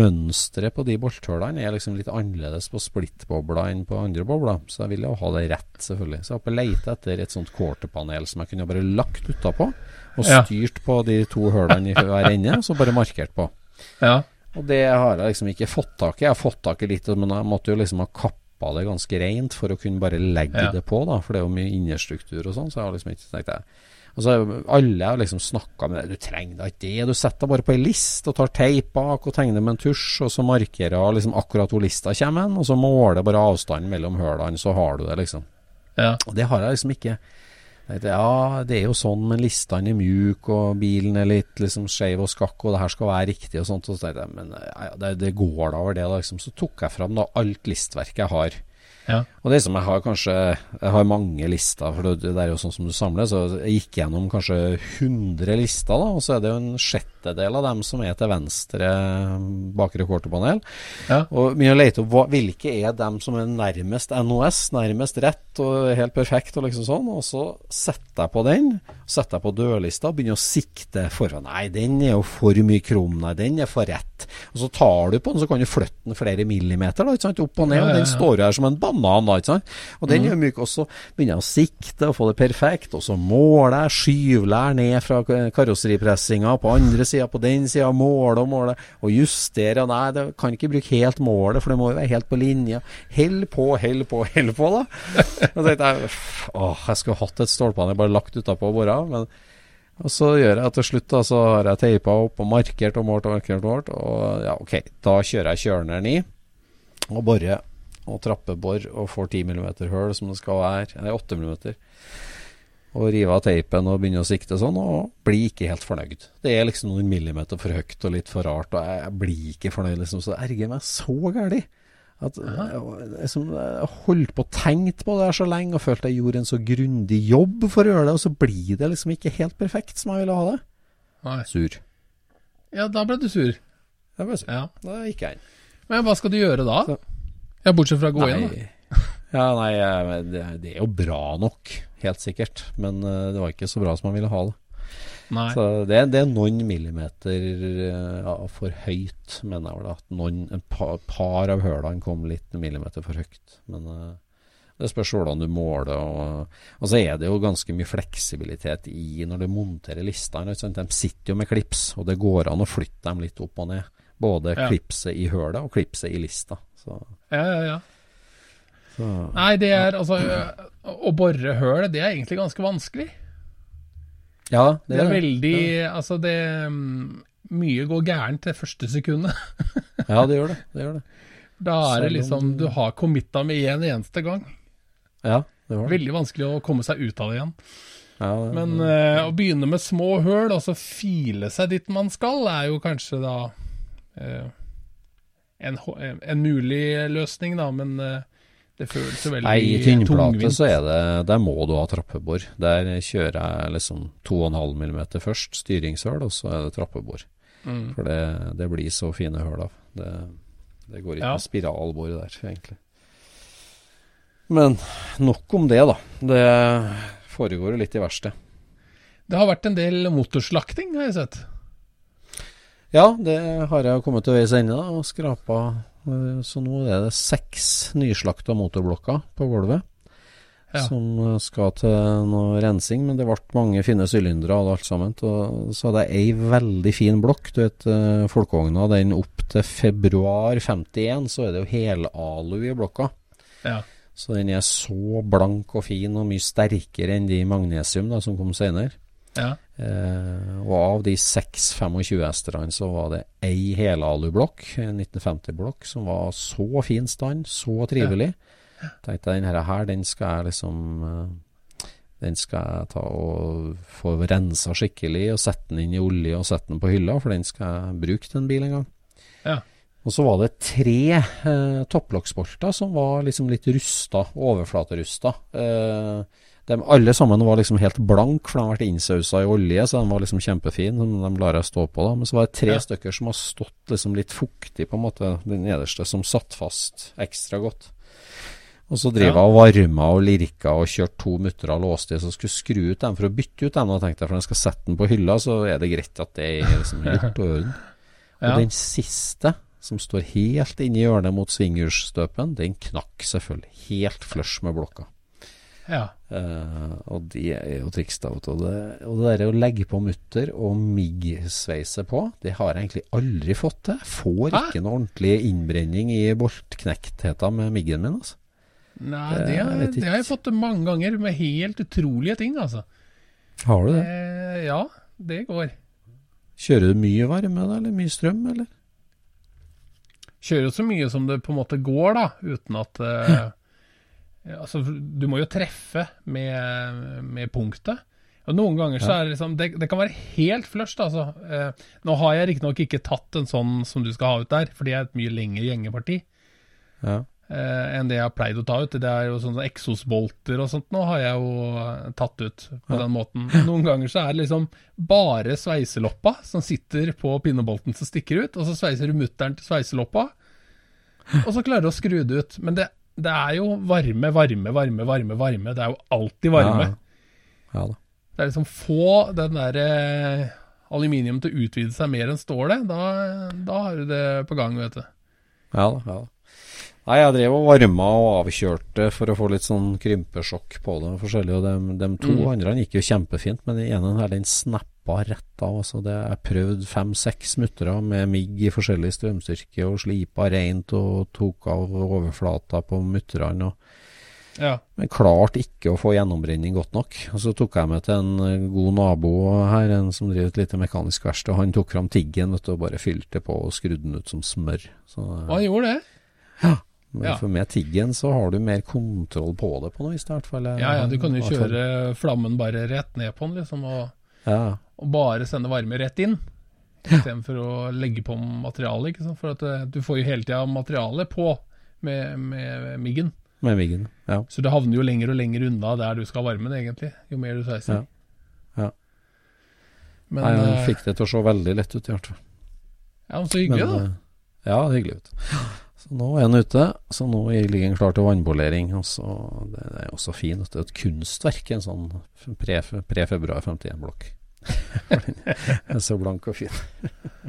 mønsteret på de bolthølene er liksom litt annerledes på splittbobler enn på andre bobler. Så jeg ville jo ha det rett, selvfølgelig. Så jeg var på leite etter et sånt quarterpanel som jeg kunne bare lagt utapå. Og styrt ja. på de to hølene i hver ende, og så bare markert på. Ja. Og det har jeg liksom ikke fått tak i. Jeg har fått tak i litt, men jeg måtte jo liksom ha kappa det ganske rent for å kunne bare legge det på, da. For det er jo mye innerstruktur og sånn, så jeg har liksom ikke tenkt det. Altså, alle har liksom snakka med deg, Du trenger da ikke det. Du setter bare på ei list og tar teip bak og tegner med en tusj, og så markerer liksom akkurat hvor lista kommer hen, og så måler bare avstanden mellom hølene, så har du det, liksom. Ja. Og det har jeg liksom ikke. Ja, det er jo sånn, men listene er mjuk, og bilen er litt liksom skeiv og skakk, og det her skal være riktig og sånt. Og så jeg, men ja, det, det, går da over det, da, liksom. Så tok jeg fram da alt listverket jeg har. Ja. Og det som jeg har kanskje Jeg har mange lister, for det, er jo sånn som du samler. Så jeg gikk gjennom kanskje 100 lister, da, og så er det jo en sjettedel av dem som er til venstre bakre quarterpanel. Ja. Og begynner å lete opp hvilke er dem som er nærmest NOS, nærmest rett og helt perfekt og liksom sånn. Og så setter jeg på den, setter jeg på dørlista og begynner å sikte foran. Nei, den er jo for mye krum, nei, den er for rett. Og så tar du på den, så kan du flytte den flere millimeter, da, ikke sant, opp og ned, og den står her som en banan banan, ikke sant. Og den mm. gjør myk. Og så begynner jeg å sikte og få det perfekt, og så måler jeg, skyvler ned fra karosseripressinga på andre sida, på den sida, måler og måler, og justerer. Nei, det kan ikke bruke helt målet, for det må jo være helt på linja. Hell på, hell på, hell på, da. Og tenkte jeg åh, jeg skulle hatt et stålpanel bare lagt utapå og bora. Men og så gjør jeg til slutt, da, så har jeg teipa opp og markert og målt og markert og målt. Og ja, ok, da kjører jeg kjørneren i og borer og trappebor og får 10 mm høl som det skal være, eller 8 mm. Og rive av teipen og begynne å sikte sånn, og blir ikke helt fornøyd. Det er liksom noen millimeter for høyt og litt for rart, og jeg blir ikke fornøyd, liksom. Så det erger meg så gæli. At jeg, liksom, jeg holdt på og tenkte på det her så lenge og følte jeg gjorde en så grundig jobb for å gjøre det, og så blir det liksom ikke helt perfekt som jeg ville ha det. Nei. Sur. Ja, da ble du sur. Da ble sur. Ja. Da gikk jeg inn. Men hva skal du gjøre da? Så. Ja, Bortsett fra å gå nei. inn, da. ja, nei, det, det, er jo bra nok, helt sikkert. Men uh, det var ikke så bra som man ville ha det. Nei. Så det, det, er noen millimeter ja, for høyt, mener jeg vel. At noen, en par, par av hølene kom litt millimeter for høyt. Men det spørs hvordan du måler. Og, og, så er det jo ganske mye fleksibilitet i når du monterer listene. De sitter jo med klips, og det går an å flytte dem litt opp og ned. Både ja. klipset i hølet og klipset i lista. Så. Ja, ja, ja. Så. Nei, det er altså Å bore høl, det er egentlig ganske vanskelig. Ja, det, det er, det. veldig ja. Altså, det mm, Mye går gærent det første sekundet. [LAUGHS] ja, det gjør det. det gjør det. Da er det liksom Du har committa med én en eneste gang. Ja, det var det. Veldig vanskelig å komme seg ut av det igjen. Ja, det, Men uh, å begynne med små høl, og så file seg dit man skal, er jo kanskje da uh, en, en, mulig løsning, da, men uh, det føles jo veldig tungvint. Nei, i tynnplate så er det Der må du ha trappebor. Der kjører jeg liksom 2,5 mm først, styringshøl, og så er det trappebor. Mm. For det, det, blir så fine høl av. Det, det går ikke ja. med spiralbor der, egentlig. Men nok om det, da. Det foregår jo litt i verkstedet. Det har vært en del motorslakting, har jeg sett. Ja, det har jeg kommet til veis ende og skrapa. Så nå er det seks nyslakta motorblokker på gulvet. ja. som skal til noe rensing. Men det ble mange fine sylindere og alt sammen. Og så hadde jeg ei veldig fin blokk. Du vet, eh, folkevogna den opp til februar 51, så er det jo helalu i blokka. Ja. Så den er så blank og fin og mye sterkere enn de magnesium da, som kom senere. Ja. Eh, og av de seks 25 hesterne så var det ei helalublokk, en 1950-blokk, som var så fin stand, så trivelig. Ja. Tenkte jeg denne her, den skal jeg liksom eh, Den skal jeg ta og få rensa skikkelig, og sette den inn i olje og sette den på hylla, for den skal jeg bruke til en bil en gang. Ja. Og så var det tre eh, topplokksbolter som var liksom litt rusta, overflaterusta. Eh, de, alle sammen var liksom helt blank, for de har vært innsausa i olje, så de var liksom kjempefine. De lar jeg stå på, da. Men så var det tre ja. stykker som har stått liksom litt fuktig, på en måte, den nederste, som satt fast ekstra godt. Og så driver jeg ja. og varmer og lirker og kjørte to mutter og låste i, så skulle skru ut dem for å bytte ut dem. Og tenkte jeg, for når jeg skal sette den på hylla, så er det greit at det er liksom [LAUGHS] gjort og orden. Og ja. den siste, som står helt inne i hjørnet mot svinghjulsstøpen, den knakk selvfølgelig helt flush med blokka. Ja. Uh, og de er jo triks, da. Og det, og det der å legge på mutter og MIG-sveise på, det har jeg egentlig aldri fått til. Får ikke noe ordentlig innbrenning i boltknektheten med MIG-en min, altså. Nei, det, det, det, har jeg fått til mange ganger, med helt utrolige ting, altså. Har du det? Eh, ja, det går. Kjører du mye varme, da, eller mye strøm, eller? Kjører så mye som det på en måte går, da, uten at uh, [LAUGHS] altså, Du må jo treffe med, med punktet. Og Noen ganger så er det liksom Det, det kan være helt flush. Altså. Eh, nå har jeg riktignok ikke tatt en sånn som du skal ha ut der, for det er et mye lengre gjengeparti ja. eh, enn det jeg har pleid å ta ut. Det er jo sånne eksosbolter og sånt nå har jeg jo tatt ut på ja. den måten. Noen ganger så er det liksom bare sveiseloppa som sitter på pinnebolten som stikker ut, og så sveiser du mutteren til sveiseloppa, og så klarer du å skru det ut. Men det det er jo varme, varme, varme, varme. varme. Det er jo alltid varme. Ja, ja. Det er liksom få den der eh, aluminium til å utvide seg mer enn stålet. Da, da har du det på gang, vet du. Ja da. ja da. Nei, jeg drev og varma og avkjørte for å få litt sånn krympesjokk på det forskjellige. Og de, de to mm. andre gikk jo kjempefint, men den ene her, den snappa hoppa rett av. Altså det, jeg prøvde fem-seks muttere med migg i forskjellig strømstyrke og slipa rent og tok av overflata på mutterne. Ja. Men klarte ikke å få gjennombrenning godt nok. Og Så tok jeg meg til en eh, god nabo her, en som driver et lite mekanisk verksted. Han tok fram tiggen vet du, og bare fylte på og skrudde den ut som smør. Så, han gjorde det? Ja. Men ja. for med tiggen så har du mer kontroll på det på noe vis. Ja, ja, du kan jo kjøre flammen bare rett ned på den, liksom. Og ja. Og bare sende varme rett inn. Istedenfor å legge på materiale. Ikke sant? For at eh, du får jo hele tida materiale på med, med miggen. Med miggen, ja. Så det havner jo lenger og lenger unna der du skal varme det, egentlig. Jo mer du sveiser. Ja. ja. Men, Nei, han uh, fikk det til å se veldig lett ut, i hvert fall. Ja, men så hyggelig, men, da. Uh, ja, hyggelig. ut. Så nå er han ute, så nå ligger han klar til det, det er også fint. Det er et kunstverk, en sånn pre-februar pre 51-blokk. [LAUGHS] den er så blank og fin.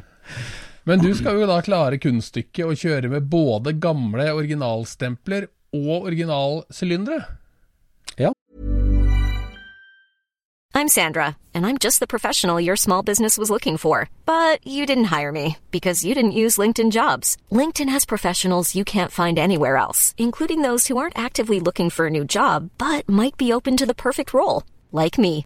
[LAUGHS] Men du skal jo da klare kunststykket å kjøre med både gamle originalstempler og originalsylindere? I'm Sandra, and I'm just the professional your small business was looking for. But you didn't hire me because you didn't use LinkedIn jobs. LinkedIn has professionals you can't find anywhere else, including those who aren't actively looking for a new job but might be open to the perfect role, like me.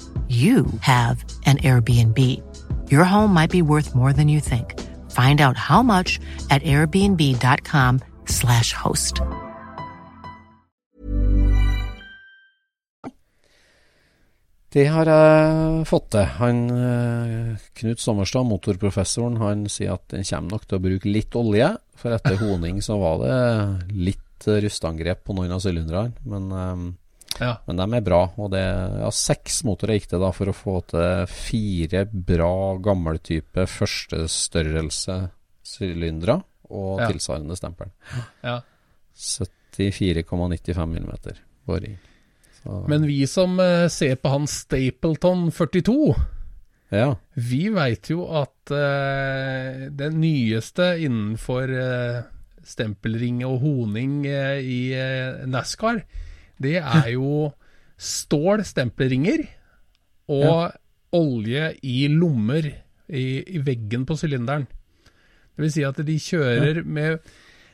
you have an Airbnb. Your home might be worth more than you think. Find out how much at airbnb.com/slash host. Det har jeg fått til. Han, eh, Knut Sommerstad, motorprofessoren, han sier at den kommer nok til å bruke litt olje. For etter [LAUGHS] honing så var det litt rustangrep på noen av sylinderne. Men, eh, Ja. men de er bra. Og det ja, seks motorer gikk det da for å få til fire bra gammeltype førstestørrelse sylindere og Ja. tilsvarende stempel. Ja. 74,95 millimeter boring. Så, Men vi som eh, ser på han Stapleton 42, ja. vi veit jo at uh, det nyeste innenfor uh, stempelring og honing uh, i eh, NASCAR, det er jo stål stempelringer og olje i lommer i, i veggen på sylinderen. Det vil si at de kjører med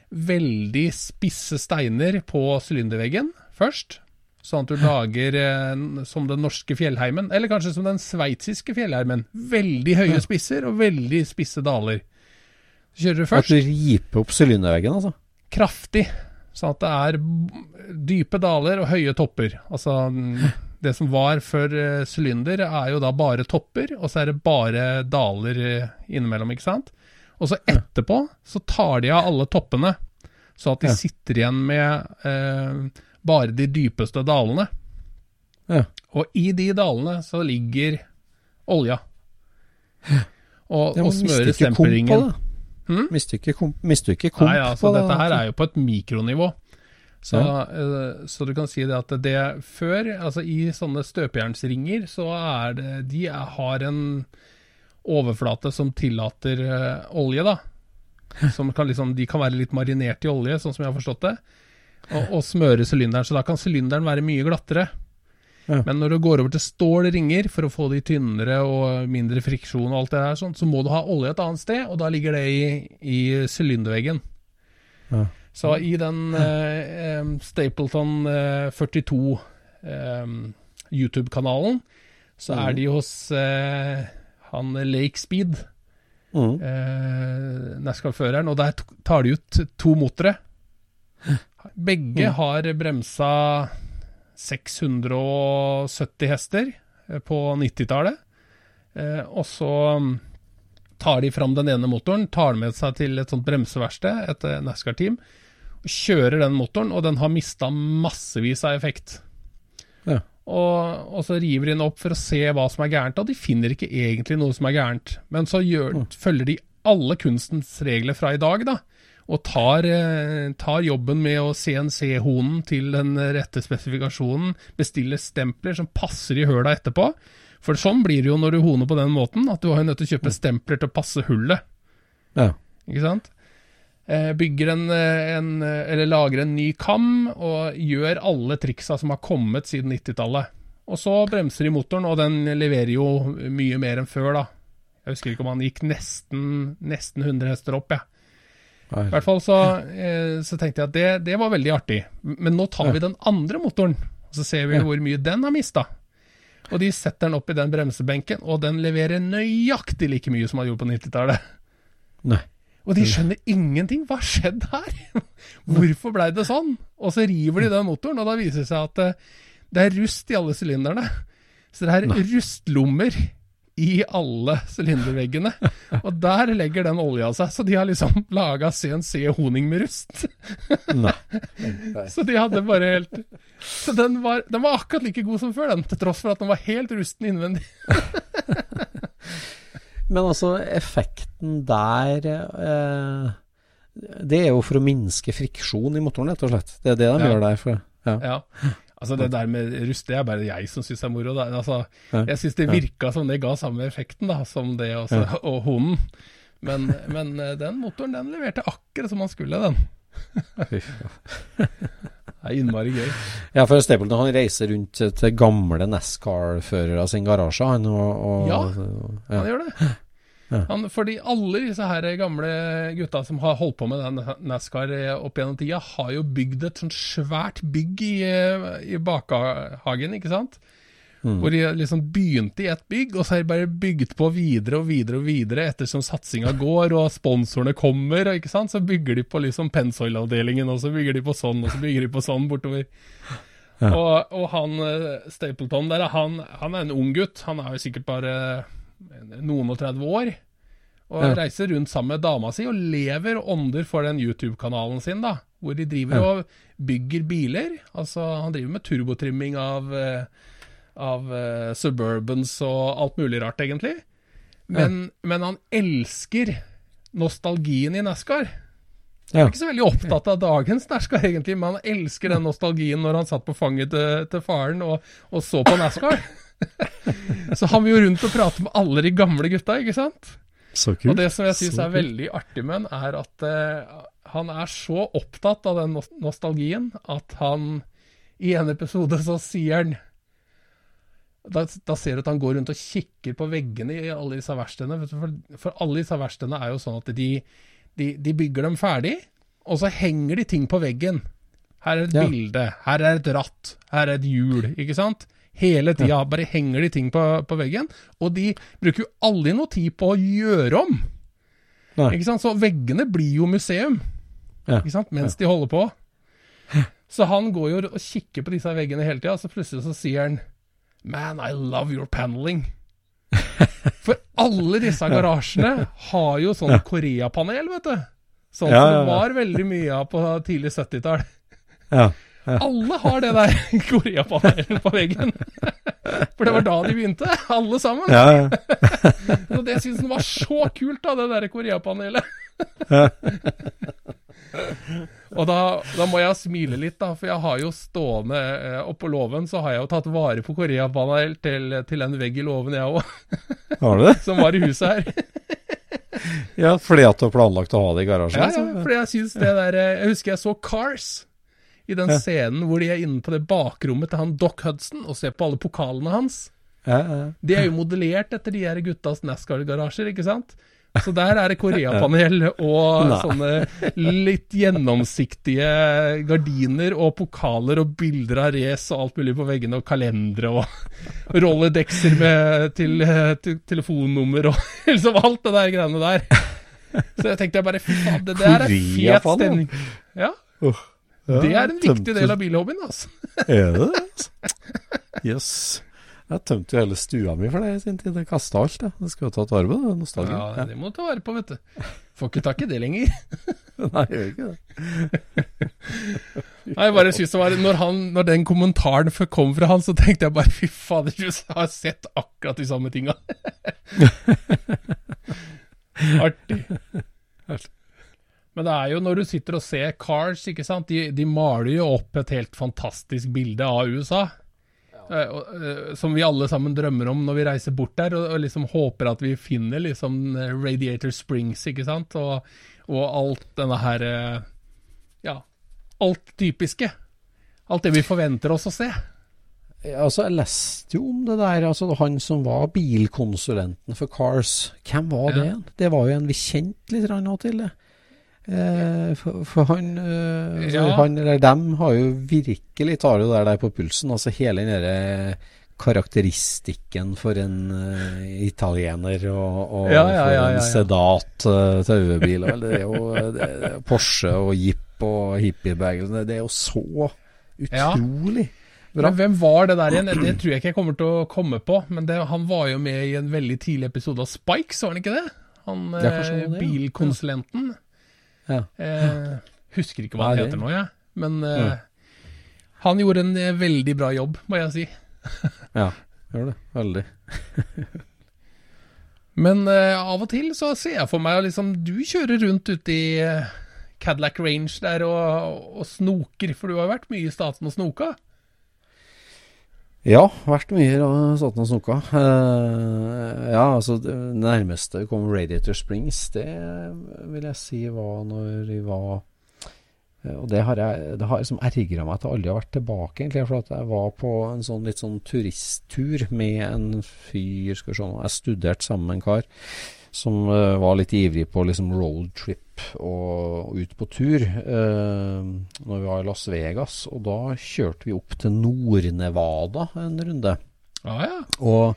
veldig spisse steiner på sylinderveggen først. Sånn at du lager eh, som den norske fjellheimen, eller kanskje som den sveitsiske fjellheimen. Veldig høye spisser og veldig spisse daler. Så kjører du først. At du riper opp sylinderveggen, altså? kraftig, sånn at det er dype daler og høye topper. Altså det som var før eh, sylinder, er jo da bare topper, og så er det bare daler eh, innimellom, ikke sant? Og så etterpå så tar de av alle toppene, så at de Ja. sitter igjen med eh, bare de dypeste dalene. Ja. Og i de dalene så ligger olja. Og, og smører stempelringen. Det. Mister ikke komp, mister ikke komp Nei, altså det. dette her er jo på et mikronivå. Så, Ja. eh, så du kan si det at det før, altså i sånne støpejernsringer, så er det De har en overflate som tillater eh, olje, da. [LAUGHS] Som kan liksom, de kan være litt marinert i olje, sånn som jeg har forstått det. Og, og smøre sylinderen. Så da kan sylinderen være mye glattere. Ja. Men når du går over til stål ringer for å få de tynnere og mindre friksjon og alt det der, sånn, så må du ha olje et annet sted, og da ligger det i, sylinderveggen. Ja. Så i den eh, Stapleton eh, 42 eh, YouTube-kanalen, så er de hos eh, han Lake Speed, Mm. eh, NASCAR-føreren, og der tar de ut to motere. Begge har bremsa 670 hester eh, på 90-tallet. Eh, og så mm, tar de fram den ene motoren, tar den med seg til et sånt bremseverksted, et eh, NASCAR-team, og kjører den motoren, og den har mista massevis av effekt. Ja. Og, og så river de den opp for å se hva som er gærent, og de finner ikke egentlig noe som er gærent. Men så gjør, følger de alle kunstens regler fra i dag, da. Og tar, eh, tar jobben med å CNC-honen til den rette spesifikasjonen, bestiller stempler som passer i høla etterpå. For sånn blir det jo når du honer på den måten, at du har nødt til å kjøpe stempler til å passe hullet. Ja. Ikke sant? Eh, bygger en, eh, en Eller lager en ny kam og gjør alle triksa som har kommet siden 90-tallet. Og så bremser de motoren, og den leverer jo mye mer enn før, da. Jeg husker ikke om han gikk nesten, nesten 100 hester opp, jeg. Nei. I hvert fall så, eh, så tenkte jeg at det, det var veldig artig. Men nå tar vi den andre motoren, og så ser vi hvor mye den har mista. Og de setter den opp i den bremsebenken, og den leverer nøyaktig like mye som han gjorde på 90-tallet. Nei. Og de skjønner ingenting. Hva har skjedd her? [LAUGHS] Hvorfor blei det sånn? Og så river de den motoren, og da viser det seg at eh, det er rust i alle sylinderne. Så det er rustlommer i alle sylinderveggene. Og der legger den olja seg. Så de har liksom laga CNC-honing med rust. Nei. [LAUGHS] Så de hadde bare helt Så den var, den var akkurat like god som før, den, til tross for at den var helt rusten innvendig. [LAUGHS] Men altså, effekten der eh, Det er jo for å minske friksjon i motoren, rett og slett. Det er det de Ja. gjør der. For, ja. Ja. Altså Det der med rust, det er bare jeg som syns er moro. Altså, Ja. jeg syns det virka som det ga samme effekten da, som det også, og hunden. Men, men eh, den motoren den leverte akkurat som han skulle, den. [LAUGHS] Det er innmari gøy. ja, for Stapleton han reiser rundt til, gamle NASCAR-førere sin garasje, han. Og, og, Ja, ja. Han gjør det. Ja. Han, fordi alle disse her gamle gutta som har holdt på med den NASCAR opp gjennom tida, har jo bygd et sånt svært bygg i, eh, i bakhagen, ikke sant? Mm. Hvor de liksom begynte i ett bygg, og så har de bare bygd på videre og videre og videre ettersom satsinga går og sponsorene kommer, og ikke sant? så bygger de på liksom Pensoil-avdelingen, og så bygger de på sånn, og så bygger de på sånn bortover. Ja. Og, og, han eh, Stapleton der, han, han, er en ung gutt. Han er jo sikkert bare noen og 30 år. Og ja. reiser rundt sammen med dama si og lever ånder for den YouTube-kanalen sin, da. Hvor de driver ja. og bygger biler. Altså, han driver med turbotrimming av, eh, av uh, Suburbans og alt mulig rart, egentlig. Men, ja. men han elsker nostalgien i NASCAR. Jeg er ikke så veldig opptatt av dagens NASCAR, egentlig, men han elsker den nostalgien når han satt på fanget til, til faren og, og, så på NASCAR. [LAUGHS] så han vil jo rundt og prate med alle de gamle gutta, ikke sant? Så kult. Og det som jeg syns er veldig artig med han, er at uh, han er så opptatt av den nostalgien at han i en episode så sier han da, da, ser du at han går rundt og kikker på veggene i alle disse verkstedene. For, for, alle disse verkstedene er jo sånn at de, de, de, bygger dem ferdig, og så henger de ting på veggen. Her er et ja. bilde, her er et ratt, her er et hjul, ikke sant? Hele tida bare henger de ting på, på, veggen. Og de bruker jo aldri noe tid på å gjøre om. Nei. Ikke sant? Så veggene blir jo museum ja. ikke sant? mens ja. de holder på. Så han går jo og kikker på disse veggene hele tida, så plutselig så sier han Man, I love your paneling. [LAUGHS] For alle disse garasjene har jo sånn Korea-panel, vet du. Sånn som det var veldig mye av på tidlig 70-tall. Ja. Alle har det der [LAUGHS] Korea-panelet på veggen. For det var da de begynte, alle sammen. Ja, ja. [LAUGHS] så det syns han var så kult, da, det der Korea-panelet. Og da, da, må jeg smile litt, da, for jeg har jo stående eh, oppå låven, så har jeg jo tatt vare på Korea-panel til, til, en vegg i låven, jeg òg. [LAUGHS] [LAUGHS] Som var i huset her. [LAUGHS] ja, fordi at du har planlagt å ha det i garasjen? Ja, ja fordi jeg syns det der eh, Jeg husker jeg så Cars i den ja. scenen hvor de er inne på det bakrommet til han Doc Hudson og ser på alle pokalene hans. Ja. De er jo modellert etter de her guttas NASCAR-garasjer, ikke sant? Så der er det Koreapanel og og sånne litt gjennomsiktige gardiner og pokaler og bilder av race og alt mulig på veggene, og kalendere og [LAUGHS] rolledekser med til, til, telefonnummer og [LAUGHS] liksom alt det der greiene der. Så jeg tenkte jeg bare fy faen, det der er fet stemning. Ja. Det er en viktig del av bilhobbyen, altså. Er det det? Jøss. Yes. Jeg tømte jo hele stua mi for det i sin tid. Jeg kasta alt, jeg. Det skulle jo tatt vare på det. Nostalgi. Ja, det må du ta vare på, vet du. Får ikke tak i det lenger. [LAUGHS] Nei, jeg gjør ikke det. [LAUGHS] Nei, jeg bare synes det var når, han, når den kommentaren kom fra han, så tenkte jeg bare fy fader, du har sett akkurat de samme tinga. [LAUGHS] Artig. Men det er jo når du sitter og ser Cars, ikke sant. De, de maler jo opp et helt fantastisk bilde av USA. Eh, eh, som vi alle sammen drømmer om når vi reiser bort der, og, liksom håper at vi finner liksom eh, Radiator Springs, ikke sant, og, og alt denne her Ja, alt typiske. Alt det vi forventer oss å se. Ja, altså, Jeg leste jo om det der. altså Han som var bilkonsulenten for Cars, hvem var det? Ja. Det var jo en vi kjente litt til. det. Eh, for, for han, eh, ja. han, eller dem, har jo virkelig tar det der, der på pulsen. Altså hele den derre karakteristikken for en uh, italiener og, og ja, ja, for en sedat uh, taubil. Det er jo det, Porsche og Jeep og hippiebevegelsen. Det er jo så utrolig bra. Men hvem var det der igjen? Det tror jeg ikke jeg kommer til å komme på. Men det, han var jo med i en veldig tidlig episode av Spikes, var han ikke det? Han det, bilkonsulenten. Ja. Eh, husker ikke hva han heter nå, jeg. Ja. Men eh, han gjorde en eh, veldig bra jobb, må jeg si. [LAUGHS] ja, gjør det. Veldig. [LAUGHS] Men eh, av og til så ser jeg for meg liksom Du kjører rundt ute i eh, Cadillac Range der og, og, snoker, for du har vært mye i staten og snoka? Ja, vært mye satt og snoka. Uh, ja, altså det nærmeste kom Radiator Springs, det vil jeg si var når vi var uh, Og det har jeg det har liksom ergra meg at jeg aldri har vært tilbake, egentlig. For at jeg var på en sånn litt sånn turisttur med en fyr, skal vi se Jeg studerte sammen med en kar som uh, var litt ivrig på liksom roadtrip og, og ut på tur eh, når vi var i Las Vegas. Og da kjørte vi opp til Nord-Nevada en runde. Ah, ja. Og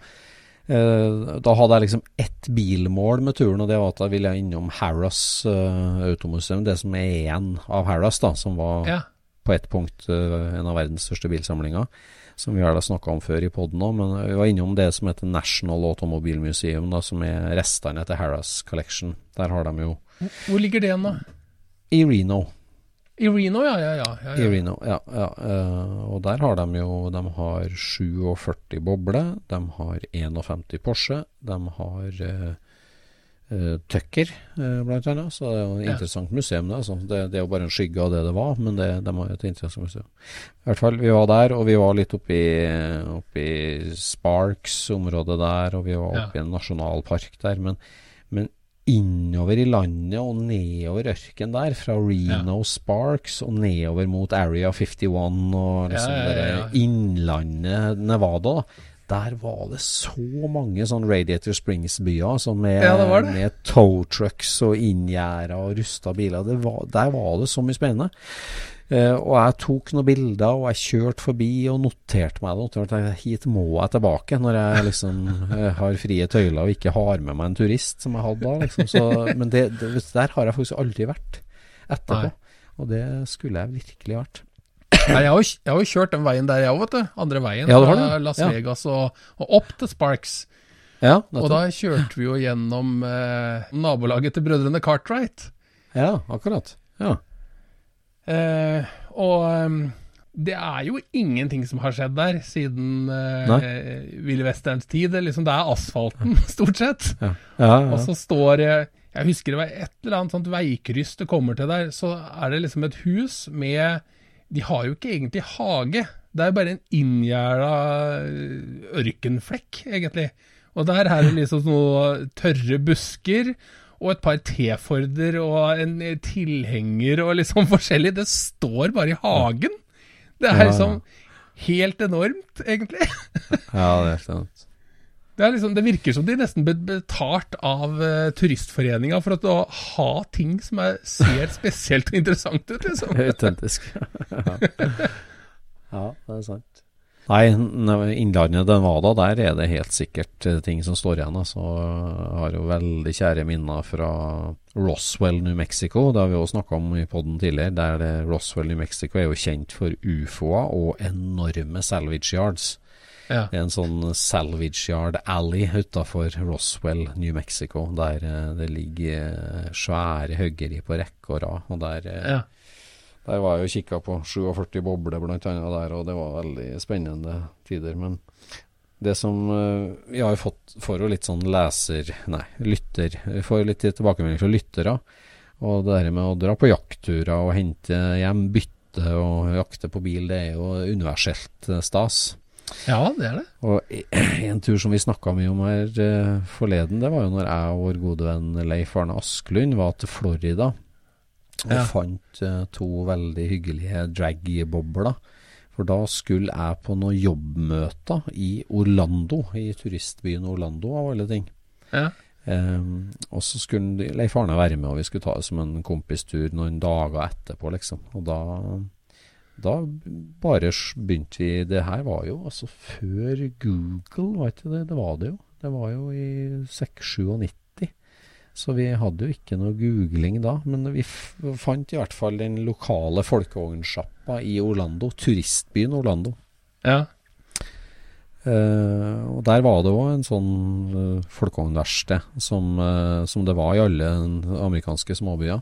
eh, da hadde jeg liksom ett bilmål med turen, og det var at jeg ville innom Harras eh, automuseum. Det som er igjen av Harras, da, som var ja. på ett punkt en av verdens største bilsamlinger, som vi har snakka om før i poden òg. Men vi var innom det som heter National Automobile Museum, da, som er restene etter Harras Collection. Der har de jo Hvor ligger det da? I Reno. I Reno, ja. ja, ja, ja, I Reno, ja. ja. Uh, og der har de jo De har 47 bobler, de har 51 Porsche, de har uh, uh, Tucker, blant annet. Så det er jo et interessant museum. Det, altså. det, det, er jo bare en skygge av det det var, men det, de har et interessant museum. I hvert fall, vi var der, og vi var litt oppi, oppi Sparks-området der, og vi var oppi en nasjonalpark der. Men, men innover i landet og nedover ørken der, fra Reno ja. Sparks og nedover mot Area 51 og liksom ja, ja, det innlandet Nevada. Der var det så mange sånn Radiator Springs-byer altså med, med tow trucks og inngjerda og rusta biler. Var, der var det så mye spennende. Uh, og jeg tok noen bilder, og jeg kjørte forbi og noterte meg det. Noterte, hit må jeg tilbake når jeg liksom uh, [LAUGHS] har frie tøyler og ikke har med meg en turist, som jeg hadde da. Liksom. Så, men det, det, der har jeg faktisk aldri vært etterpå. Nei. Og det skulle jeg virkelig vært. Nei, jeg, har jo, jeg har jo kjørt den veien der, jeg òg, vet du. Andre veien. Ja, fra Las Vegas og, og, opp til Sparks. Ja, og da kjørte vi jo gjennom eh, nabolaget til brødrene Cartwright. Ja, akkurat. Ja. Eh, og um, det er jo ingenting som har skjedd der siden uh, Ville Westerns tid. Det, liksom, det er asfalten, [LAUGHS] stort sett. Ja. Ja, ja. Og så står Jeg husker det var et eller annet sånt veikryss det kommer til der. Så er det liksom et hus med De har jo ikke egentlig hage. Det er bare en inngjerda ørkenflekk, egentlig. Og der er det liksom noe tørre busker og et par T-Forder og en tilhenger og liksom [LAUGHS] forskjellig. Det står bare i hagen. Det er liksom helt enormt, egentlig. [LAUGHS] ja, det er sant. Det, er liksom, det virker som de nesten ble betalt av uh, Turistforeninga for å ha ting som er, ser [LAUGHS] spesielt og interessant ut, liksom. Autentisk. ja. ja, det er sant. Nei, Innlandet den var da, der er det helt sikkert eh, ting som står igjen. Altså, jeg har jo veldig kjære minner fra Roswell, New Mexico. Det har vi også snakka om i poden tidligere. Der det, Roswell, New Mexico er jo kjent for ufoer og enorme salvage yards. Ja. En sånn salvage yard alley utafor Roswell, New Mexico, der eh, det ligger eh, svære høggeri på rekke og rad. Og der ja der var jeg og kikka på 47 bobler annet der, og det var veldig spennende tider. Men det som Vi har jo fått får jo litt sånn leser... Nei, lytter. Vi får litt tilbakemelding fra lyttere. Og det der med å dra på jaktturer og hente hjem bytte og jakte på bil, det er jo universelt uh, stas. Ja, det er det. Og [CLEARS THROAT] en tur som vi snakka mye om her uh, forleden, det var jo når jeg og vår gode venn Leif Arne Asklund var til Florida. Og ja. fant uh, to veldig hyggelige drag-bobler. For da skulle jeg på noen jobbmøter i Orlando, i turistbyen Orlando av alle ting. Ja. Um, og så skulle Leif Arne være med, og vi skulle ta det som en kompistur noen dager etterpå, liksom. Og da, da bare begynte vi Det her var jo altså før Google, var ikke det? Det var det jo. Det var jo i 697. Så vi hadde jo ikke noe googling da. Men vi fant i hvert fall den lokale folkevognsjappa i Orlando. Turistbyen Orlando. Ja. Uh, og der var det òg en sånn uh, folkevognverksted som, uh, som, det var i alle amerikanske småbyer.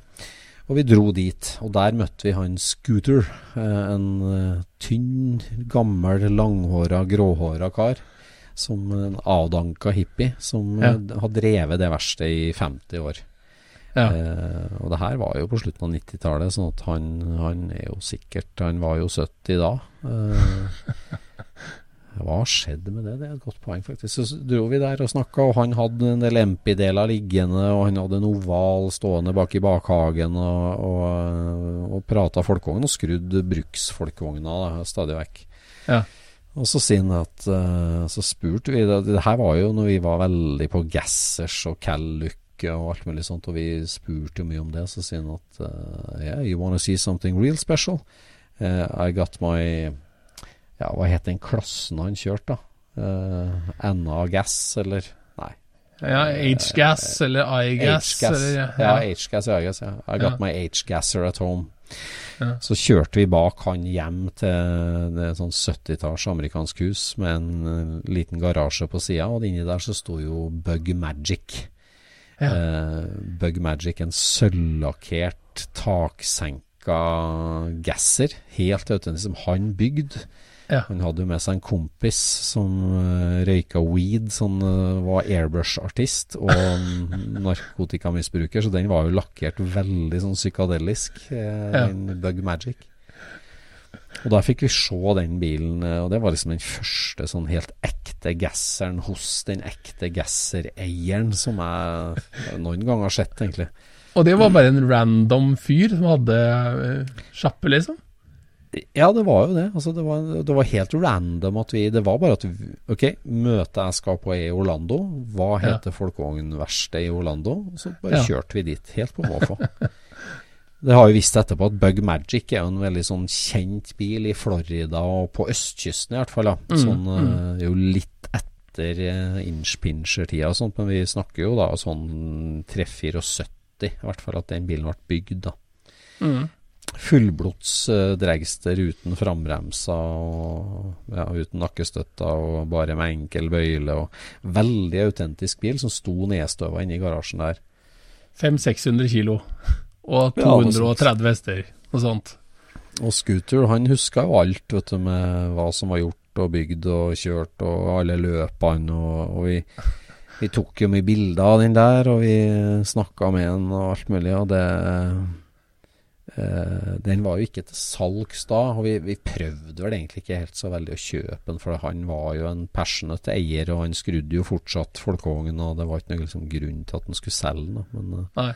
Og vi dro dit, og der møtte vi han Scooter. en tynn, gammel, langhåra, gråhåra kar som en avdanka hippie som ja. Eh, har drevet det verste i 50 år. Ja. Eh, og det her var jo på slutten av 90-tallet, sånn at han, han, er jo sikkert Han var jo 70 da. Eh, [LAUGHS] hva skjedde med det? Det er et godt poeng, faktisk. Så dro vi der og snakka, og han hadde en del MP-deler liggende, og han hadde en oval stående bak i bakhagen, og, og, og prata folkevogn, og skrudd bruksfolkevogna stadig vekk. Ja. Og så sier han at uh, Så spurte vi det, her var jo når vi var veldig på gassers og Calluck og alt mulig sånt, og vi spurte jo mye om det. Så sier han at uh, Yeah, you wanna see something real special? Uh, I got my Ja, hva het den klassen han kjørte, da? NA Gass, eller Nei. Ja, H-Gas eller I-Gas. Ja, H-Gas og I-Gas. I got my H-Gasser at home. Ja. Så kjørte vi bak han hjem til det sånn 70-talls amerikansk hus med en uh, liten garasje på sida, og inni der så sto jo Bug Magic. Ja. Eh, Bug Magic, en sølvlakkert, taksenka gasser, helt autentisk, som han bygde. Ja. Han hadde jo med seg en kompis som uh, røyka weed, som uh, var airbrush-artist og [LAUGHS] narkotikamisbruker, så den var jo lakkert veldig sånn psykadelisk, uh, ja. den Bug Magic. Og da fikk vi se den bilen, og det var liksom den første sånn helt ekte gasseren hos den ekte gassereieren som jeg noen gang har sett, egentlig. Og det var bare en random fyr som hadde sjappe, liksom? Ja, det var jo det. Altså, det, var, det, var, helt random at vi Det var bare at Ok, møtet jeg skal på er i Orlando. Hva heter ja. folkevognverkstedet i Orlando? Så bare ja. kjørte vi dit, helt på måfå. [LAUGHS] det har jo visst etterpå at Bug Magic er jo en veldig sånn kjent bil i Florida og på østkysten i hvert fall. Da. Mm, sånn mm. Uh, jo litt etter uh, inch-pinscher-tida og sånt, men vi snakker jo da sånn 374, i hvert fall at den bilen ble bygd, da. Mm fullblods uh, dragster uten frambremser og ja, uten nakkestøtter og bare med enkel bøyle. og Veldig autentisk bil som sto nedstøva inne i garasjen der. 500-600 kilo og 230 ja, hester og sånt. Og Scooter, han huska jo alt vet du, med hva som var gjort og bygd og kjørt og alle løpene. Og, og vi, vi, tok jo mye bilder av den der, og vi snakka med han og alt mulig. og det den var jo ikke til salgs da, og vi, vi, prøvde vel egentlig ikke helt så veldig å kjøpe den, for han var jo en passionate eier, og han skrudde jo fortsatt folkevognen, og det var ikke noen liksom, grunn til at han skulle selge den. Men uh,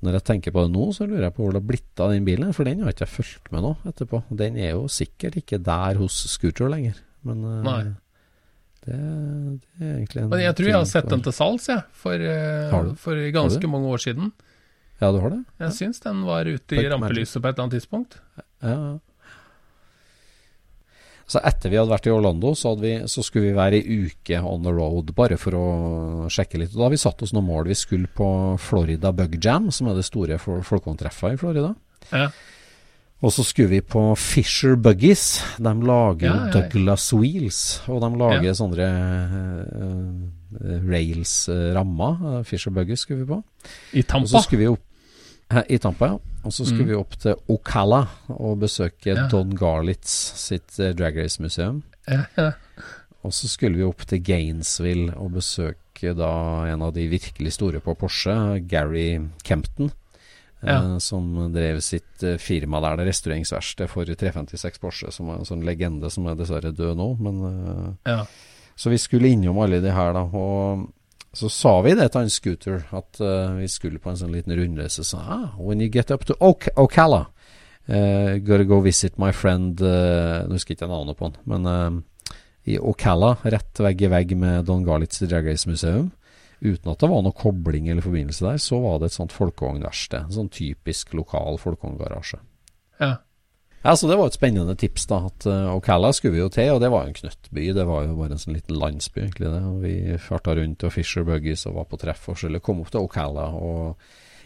når jeg tenker på det nå, så lurer jeg på hvor det har blitt av den bilen, for den har ikke jeg fulgt med nå etterpå. Den er jo sikkert ikke der hos Scooter lenger, men uh, det, det, er egentlig en Men Jeg tror jeg har sett den til salgs, jeg, for, for ganske mange år siden. Ja, du har det? Jeg syns den var ute i rampelyset på et eller annet tidspunkt. Ja. Så etter vi hadde vært i Orlando, så, vi, så, skulle vi være ei uke on the road, bare for å sjekke litt. Og da har vi satt oss noen mål. Vi skulle på Florida Bug Jam, som er det store folkehåndtreffet i Florida. Ja. Og så skulle vi på Fisher Buggies. De lager ja, ja, Douglas Wheels, og de lager sånne uh, rails-rammer. Uh, Fisher Buggies skulle vi på. I Tampa? Og så skulle vi opp i Tampa, ja. Og så skulle mm. vi opp til Ocala og besøke ja. Don Garlitz sitt uh, drag race-museum. Ja, ja. Og så skulle vi opp til Gainesville og besøke da en av de virkelig store på Porsche, Gary Kempton. Uh, som drev sitt uh, firma der, det restaureringsverksted for 356 Porsche, som er en sånn legende som er dessverre død nå. Men, ja. Så vi skulle innom alle de her, da. Og så sa vi det til han Scooter, at uh, vi skulle på en sånn liten rundreise. Så ah, when you get up to ok Ocala, uh, gotta go visit my friend uh, Nå husker jeg ikke navnet på han, men i Ocala, rett vegg i vegg med Don Garlitz Drag Race Museum. Uten at det var noe kobling eller forbindelse der, så var det et sånt folkevognverksted. En sånn typisk lokal folkevogngarasje. Ja. Ja, så Det var et spennende tips. da, at uh, Ocala skulle vi jo til, og det var jo en knøttby. Det var jo bare en sånn liten landsby, egentlig. det, og Vi farta rundt og Fisher Buggies og var på treff og skulle komme opp til Ocala og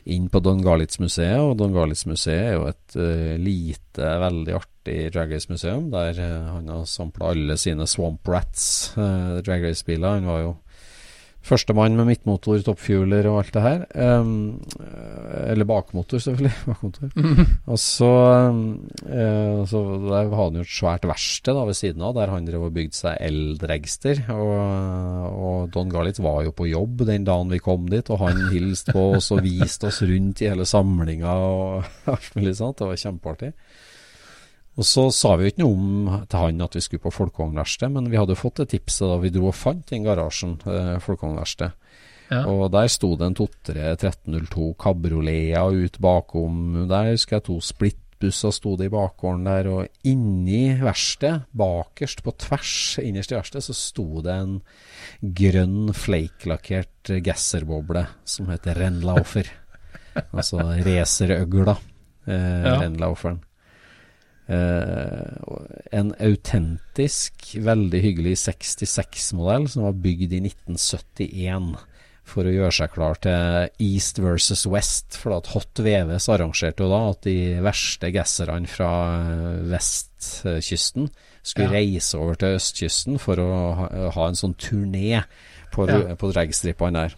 inn på Don Garlitz-museet. Og Don Garlitz-museet er jo et uh, lite, veldig artig drag race-museum, der uh, han har sampla alle sine Swamp Rats, uh, drag race-biler. Han var jo Førstemann med midtmotor, toppfjuler og alt det her. Um, eller bakmotor, selvfølgelig. [LAUGHS] bakmotor. Mm. Og så, uh, så der hadde han jo et svært verksted ved siden av, der han drev og bygde seg eldregster. Og, og, Don Garlitz var jo på jobb den dagen vi kom dit, og han hilste på oss og viste oss rundt i hele samlinga og [LAUGHS] alt mulig sånt. Det var kjempeartig. Og så sa vi jo ikke noe om til han at vi skulle på Folkevognverkstedet, men vi hadde fått det tipset da vi dro og fant den garasjen, eh, Folkevognverkstedet. Ja. Og der sto det en 2-3 1302 kabrioleter ut bakom. Der husker jeg to splittbusser sto det i bakgården der. Og inni verkstedet, bakerst på tvers innerst i verkstedet, så sto det en grønn flakelakkert gasserboble som heter Renlaufer. [LAUGHS] altså racerøgla, eh, ja. Renlauferen. Uh, en autentisk, veldig hyggelig 66-modell som var bygd i 1971. for å gjøre seg klar til East versus West. For at Hot VVS arrangerte jo da at de verste gasserne fra vestkysten skulle Ja. reise over til østkysten for å ha, ha en sånn turné på, Ja. på dragstrippene der.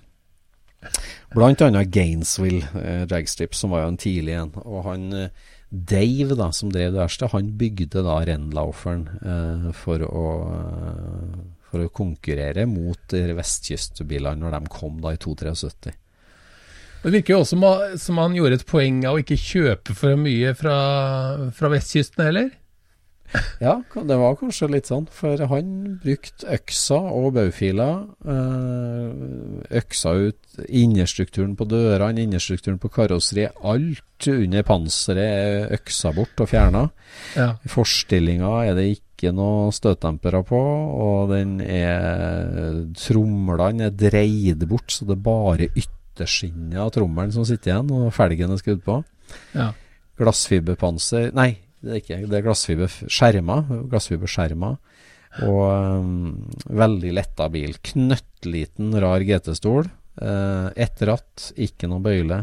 Blant annet Gainesville eh, dragstrip, som var jo en tidlig en. Og han eh, Dave, da, som drev det verste, han bygde da Rennlauferen eh, for å eh, for å konkurrere mot vestkystbilene når de kom da i 273. Det virker jo også som han gjorde et poeng av å ikke kjøpe for mye fra, fra vestkysten heller. [LAUGHS] Ja, det var kanskje litt sånn, for han brukte øksa og baufila. eh, Øksa ut innerstrukturen på dørene, innerstrukturen på karosseriet. Alt under panseret er øksa bort og fjerna. Ja. Forstillinga er det ikke noe støtdempere på, og den er Tromlene er dreid bort, så det er bare ytterskinnet av trommelen som sitter igjen, og felgen er skrudd på. Ja. Glassfiberpanser Nei, det er ikke det er glassfiberskjermer. Glassfiberskjermer. Og um, veldig letta bil. Knøttliten, rar GT-stol. Uh, Ett ratt, ikke noe bøyle.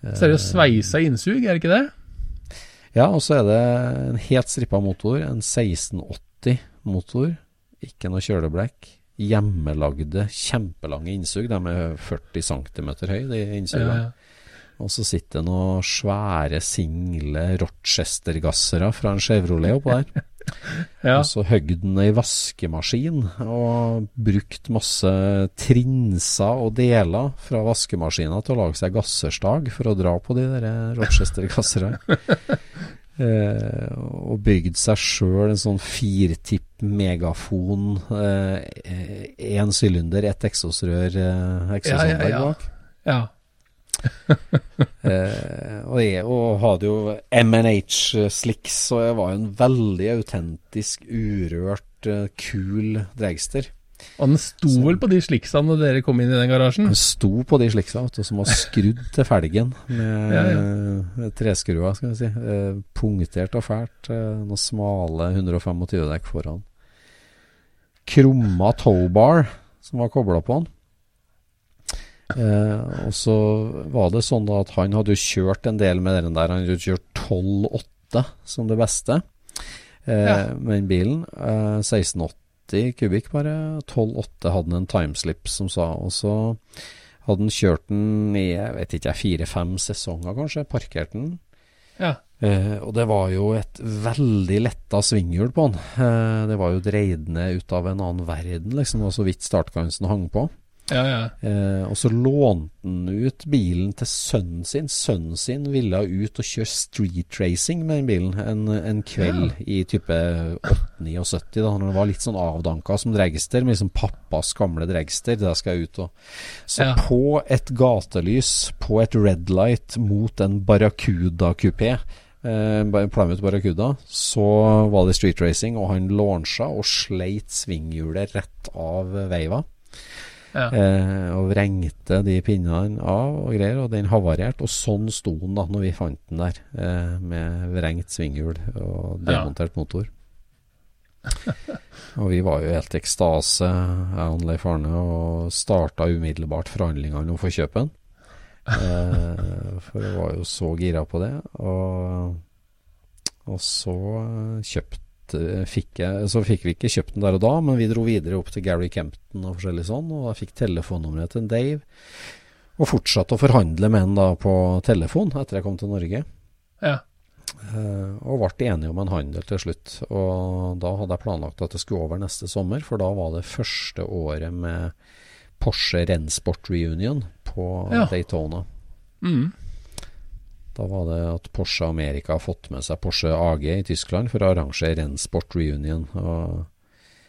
Så er det jo sveisa innsug, er det ikke det? Ja, og så er det en helt strippa motor. En 1680-motor. Ikke noe kjøleblekk. Hjemmelagde, kjempelange innsug. De er 40 cm høye, de innsugene. Ja, ja. Og så sitter det noen svære, single Rochester-gassere fra en Chevrolet oppå der. [LAUGHS] Ja. Og så høgd den i vaskemaskin og brukt masse trinser og deler fra vaskemaskina til å lage seg gasserstag for å dra på de der Rochester-gasserne. [LAUGHS] Eh, og bygd seg sjøl en sånn firtipp megafon. Én eh, sylinder, ett eksosrør, eh, eksosanlegg Ja, ja, ja. bak. ja. [LAUGHS] Eh, og jeg og hadde jo MNH Slicks, og jeg var en veldig autentisk, urørt, eh, kul dragster. Og den sto vel på de sliksene når dere kom inn i den garasjen? Den sto på de slicksa, som var skrudd til felgen med [LAUGHS] Ja, ja. treskruer, skal vi si. Eh, punktert og fælt. Eh, noen smale 125 dekk foran. Krumma towbar som var kobla på den. Eh, og så var det sånn at han hadde jo kjørt en del med den der. Han hadde jo kjørt 12,8 som det beste eh, Ja. med den bilen. Eh, 1680 kubikk bare. 12,8 hadde han en timeslip som sa. Og så hadde han kjørt den i jeg vet ikke, fire-fem sesonger kanskje. Parkert den. Ja. Eh, og det var jo et veldig letta svinghjul på den. Eh, det var jo dreid ned ut av en annen verden, liksom. Det var så vidt startgansen hang på. Ja, ja. Eh, og så lånte han ut bilen til sønnen sin. Sønnen sin ville ut og kjøre street racing med den bilen en, en kveld i type 8-79, da han var litt sånn avdanka som dragster, med liksom pappas gamle dragster. Der skal jeg ut og Så Ja. på et gatelys, på et red light mot en Barracuda-kupé eh, Plymouth Barracuda, så var det street racing, og han launcha og sleit svinghjulet rett av veiva. Ja. Eh, og vrengte de pinnene av og greier, og den havarerte. Og sånn sto den da når vi fant den der, eh, med vrengt svinghjul og Ja. demontert motor. og vi var jo helt i ekstase, jeg og Leif Arne, og starta umiddelbart forhandlingene om å få kjøpe den. Eh, for jeg var jo så gira på det. Og, og så kjøpte fikk jeg, Så fikk vi ikke kjøpt den der og da, men vi dro videre opp til Gary Kempton og forskjellig sånn, og jeg fikk telefonnummeret til Dave. Og fortsatte å forhandle med han da på telefon etter jeg kom til Norge. Ja. Uh, og ble enige om en handel til slutt. Og da hadde jeg planlagt at det skulle over neste sommer, for da var det første året med Porsche Rennsport Reunion på Ja. Daytona. Mm. Da var det at Porsche Amerika har fått med seg Porsche AG i Tyskland for å arrangere Rennsport Reunion. Og,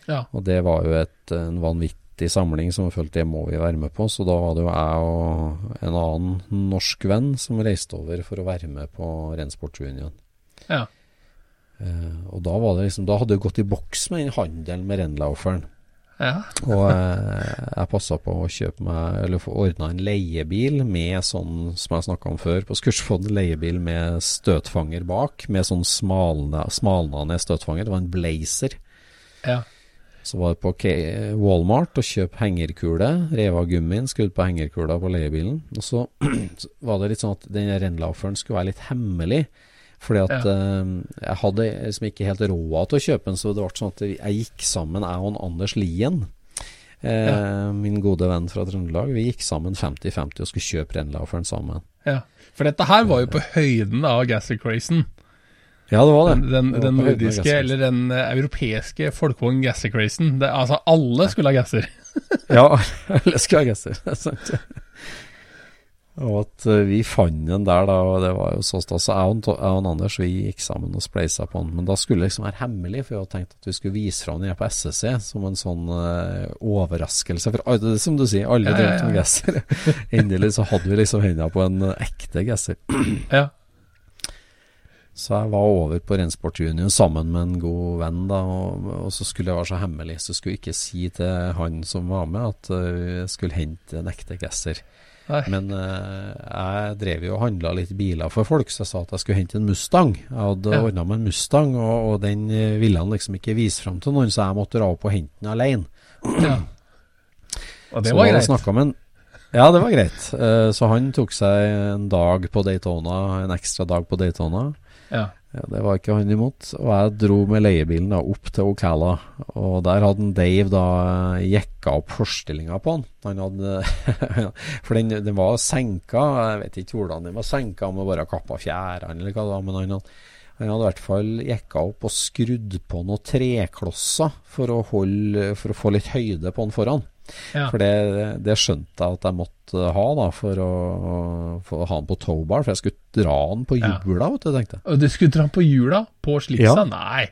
Ja. og det var jo et, en vanvittig samling som jeg følte det må vi være med på. Så da var det jo jeg og en annen norsk venn som reiste over for å være med på Rennsport Reunion. Ja. Eh, og da var det liksom Da hadde det gått i boks med den handelen med Rennlauferen. Ja. Og eh, jeg passa på å kjøpe meg Eller få ordna en leiebil med sånn, som jeg snakka om før på Skursfond, leiebil med støtfanger bak, med sånn smalna, smalnende støtfanger. Det var en Blazer. ja. Så var det på Walmart og kjøpe hengerkule. Rev av gummien, skrudd på hengerkula på leiebilen. Og [CLEARS THROAT] så var det litt sånn at den Rennlauferen skulle være litt hemmelig. Fordi at eh, jeg hadde liksom ikke helt råd til å kjøpe den, så det ble sånn at jeg gikk sammen, jeg og Anders Lien. Eh, Min gode venn fra Trøndelag. Vi gikk sammen 50-50 og skulle kjøpe Rennlauferen sammen. Ja. For dette her var jo på høyden av Gassicrazen. Ja, det var det. Den, Det den av nordiske, eller den eh, europeiske folkevogn Gassicrazen. Altså, alle skulle ha gasser. Ja, [LAUGHS] alle skulle ha gasser. Det er sant. Og at eh, vi fant den der, da, og det var jo så stas. Så jeg og, jeg og Anders vi gikk sammen og spleisa på den. Men da skulle det liksom være hemmelig, for jeg hadde tenkt at vi skulle vise fram den på SSC som en sånn uh, overraskelse. For alle, som du sier, alle Ja, ja, drømte om ja. gasser. [LAUGHS] Endelig så hadde vi liksom hendene på en eh, ekte gasser. Ja. Så jeg var over på Rensport Junior sammen med en god venn, da, og, og så skulle jeg være så hemmelig, så skulle jeg ikke si til han som var med at eh, jeg skulle hente en ekte gasser. Nei. Men uh, jeg drev jo og handla litt biler for folk, så jeg sa at jeg skulle hente en Mustang. Jeg hadde Ja. ordna meg en Mustang, og, og den eh, ville han liksom ikke vise fram til noen, så jeg måtte dra opp og hente den alene. ja. [CLEARS THROAT] Og det Så var greit. en- ja, det var greit. Uh, Så han tok seg en dag på Daytona, en ekstra dag på Daytona. Ja. Ja, det var ikke han imot. Og jeg dro med leiebilen da opp til Ocala. Og der hadde Dave da eh, jekka opp forstillinga på han. Han hadde [LAUGHS] For den, den var senka. Jeg vet ikke hvordan den var senka, om det bare kappa fjærene eller hva det var. Men han hadde, han hadde i hvert fall jekka opp og skrudd på noen treklosser for å, holde, for å få litt høyde på han foran. Ja. For det, det skjønte jeg at jeg måtte ha da for å, for å ha den på towbar. For jeg skulle dra den på Ja. hjula, vet du, tenkte. Og du skulle dra på hjula på slipsa? Ja. Nei.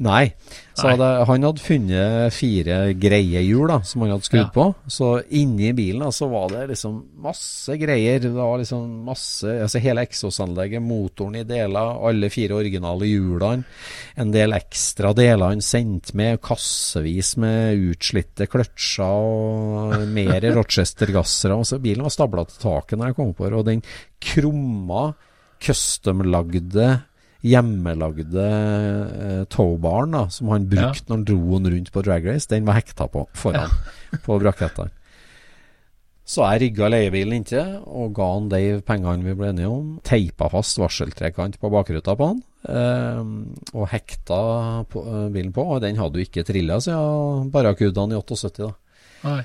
Nei. Så Nei. hadde, han hadde funnet fire greie hjul da, som han hadde skrudd Ja. på. Så inni bilen da, så var det liksom masse greier. Det var liksom masse Altså hele eksosanlegget, motoren i deler, alle fire originale hjulene. En del ekstra deler han sendte med, kassevis med utslitte kløtsjer og mer [LAUGHS] Rochester-gassere. Altså, bilen var stabla til taket når jeg kom på det, og den krumma, custom-lagde hjemmelagde eh, towbaren da, som han brukte når han dro den rundt på drag race, den var hekta på foran [LAUGHS] på brakettene. Så jeg rigga leiebilen inntil og ga han Dave pengene vi ble enige om. Teipa fast varseltrekant på bakruta på han. Eh, og hekta på, eh, bilen på. Og den hadde jo ikke trilla siden barrakudene i 78, da. Nei.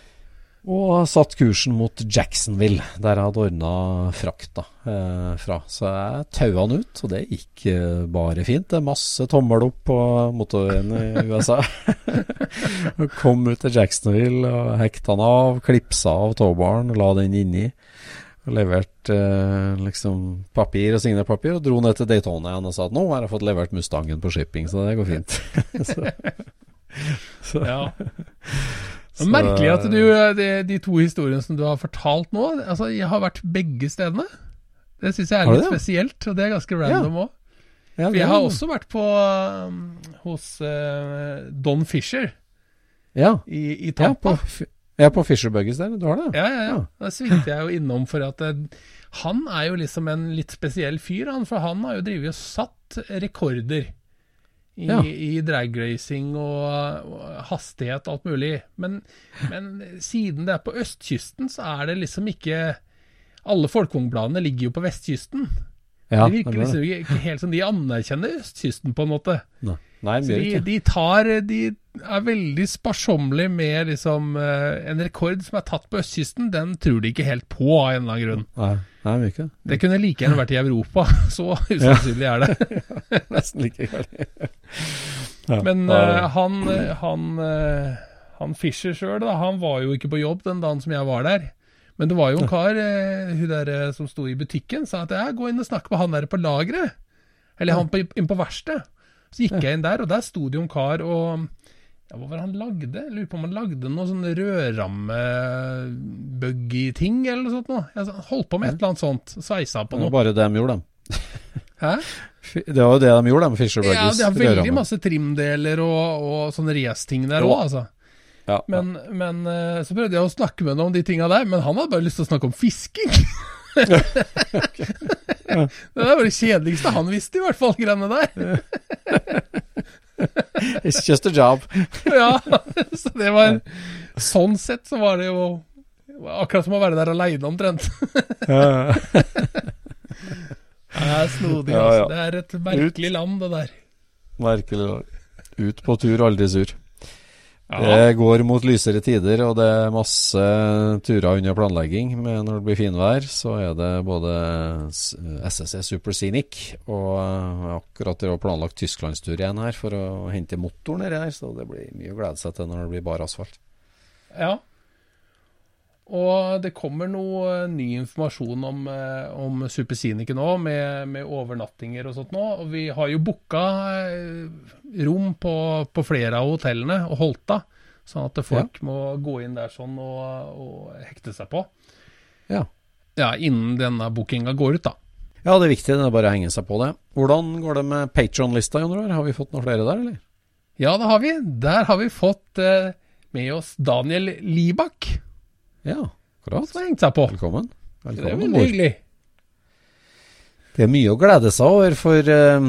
Og satt kursen mot Jacksonville, der jeg hadde ordna frakt eh, fra. Så jeg taua han ut, og det gikk eh, bare fint. Det er masse tommel opp på motorveien i USA. [LAUGHS] Kom ut til Jacksonville og hekta han av, klipsa av tåbaren, la den inni. Og leverte eh, liksom papir og signert papir, og dro ned til Daytona igjen og sa at nå har jeg fått levert Mustangen på shipping, så det går fint. [LAUGHS] så, [LAUGHS] så, Ja. Så- Merkelig at du, de, de to historiene som du har fortalt nå, altså jeg har vært begge stedene. Det syns jeg er litt det? spesielt, og det er ganske random òg. Ja, For jeg har også vært på um, hos uh, Don Fisher ja, i, i ja, på, Tampa. Ja, på Fisher Buggies der. Du har det? Ja, ja, ja. Da svingte jeg jo innom for at eh, han er jo liksom en litt spesiell fyr, han. For han har jo drevet og satt rekorder i, Ja. i dragracing og, og hastighet alt mulig. Men, men siden det er på østkysten, så er det liksom ikke Alle folkevognbladene ligger jo på vestkysten. Ja, det virker liksom ikke helt som de anerkjenner østkysten, på en måte. Nei, Nei Så de de tar De er veldig sparsommelig med liksom eh, En rekord som er tatt på østkysten, den tror de ikke helt på av en eller annen grunn. Nei, nei, ikke det. Kunne like gjerne vært i Europa, [LAUGHS] så usannsynlig er det. [LAUGHS] Nesten like gærent. Ja, Men ja, eh, han, han, uh, han Fischer sjøl, han var jo ikke på jobb den dagen som jeg var der. Men det var jo en kar, uh, hun der som sto i butikken, sa at jeg gå inn og snakke med han der på lageret. Eller han på, inn på verkstedet. Så gikk jeg inn der, og der sto det jo en kar og ja, Hva var det han lagde? Jeg lurer på om han lagde noe sånn rødramme-buggy-ting eller noe sånt. Noe. Jeg holdt på med et eller annet sånt. Sveisa på noe. Det var bare det de gjorde, dem. Hæ? Det var jo det de gjorde, de Fisher Ja, de det er veldig rødramme. masse trimdeler og, og sånne race-ting der òg, altså. Ja, Men, men eh, så prøvde jeg å snakke med ham om de tinga der, men han hadde bare lyst til å snakke om fisking. [LAUGHS] det var det kjedeligste han visste, i hvert fall, greiene der. [LAUGHS] [LAUGHS] It's just a job. [LAUGHS] ja, så det var Sånn sett så var det jo akkurat som å være der aleine, omtrent. [LAUGHS] det er snodig, altså. Det er et merkelig land, det der. Merkelig. Ut på tur, aldri sur. Ja. Det går mot lysere tider, og det er masse turer under planlegging. Men når det blir finvær, så er det både SSC Super Scenic og eh, akkurat det å planlagt tysklandstur igjen her for å hente motoren nedi her. Så det blir mye å glede seg til når det blir bare asfalt. Ja. Og det kommer noe eh, ny informasjon om, eh, om Supersiniken nå, med, med overnattinger og sånt nå. Og vi har jo booka eh, rom på, på flere av hotellene og Holta, sånn at folk må gå inn der sånn og, og hekte seg på. Ja. Ja, innen denne bookinga går ut, da. Ja, det er viktig. Det er bare å henge seg på det. Hvordan går det med Patron-lista? Har vi fått noen flere der, eller? Ja, det har vi. Der har vi fått eh, med oss Daniel Libak, Ja, akkurat. som har hengt seg på. Velkommen. Det er veldig hyggelig. Det er mye å glede seg over, for eh,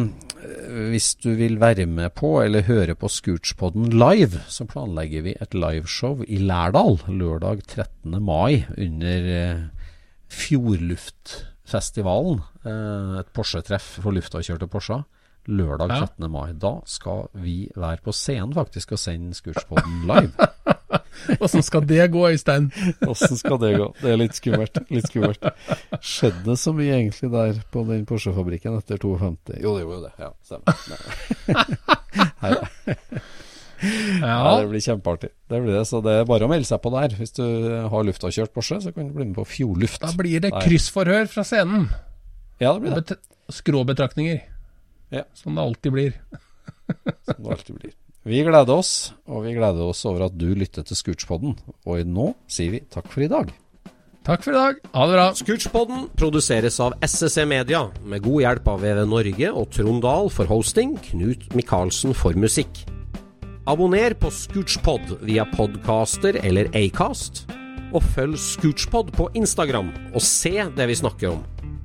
hvis du vil være med på eller høre på Scootspodden live, så planlegger vi et liveshow i Lærdal lørdag 13. mai under eh, Fjordluftfestivalen. Eh, et Porsche-treff for luftakjørte Porscher. Lørdag Ja. 13. mai. Da skal vi være på scenen faktisk og sende Scootspoden live. [LAUGHS] Åssen skal det gå, Øystein? Åssen skal det gå? Det er litt skummelt. Litt skummelt. Skjedde det så mye egentlig der på den Porsche-fabrikken etter 52? Jo, det gjorde jo det. Ja, stemmer. [LAUGHS] Ja, Ja, det blir kjempeartig. Det blir det, så det er bare å melde seg på der. Hvis du har luftakjørt Porsche, så kan du bli med på Fjordluft. da blir det kryssforhør fra scenen. Ja, det blir det. Bet skråbetraktninger. Ja. Som det alltid blir. [LAUGHS] Som det alltid blir. Vi gleder oss, og vi gleder oss over at du lyttet til Scootspodden. Og nå sier vi takk for i dag. Takk for i dag. Ha det bra. Scootspodden produseres av SSC Media, med god hjelp av VV Norge og Trond Dahl for hosting, Knut Micaelsen for musikk. Abonner på Scootspod via podcaster eller Acast, og følg Scootspod på Instagram og se det vi snakker om.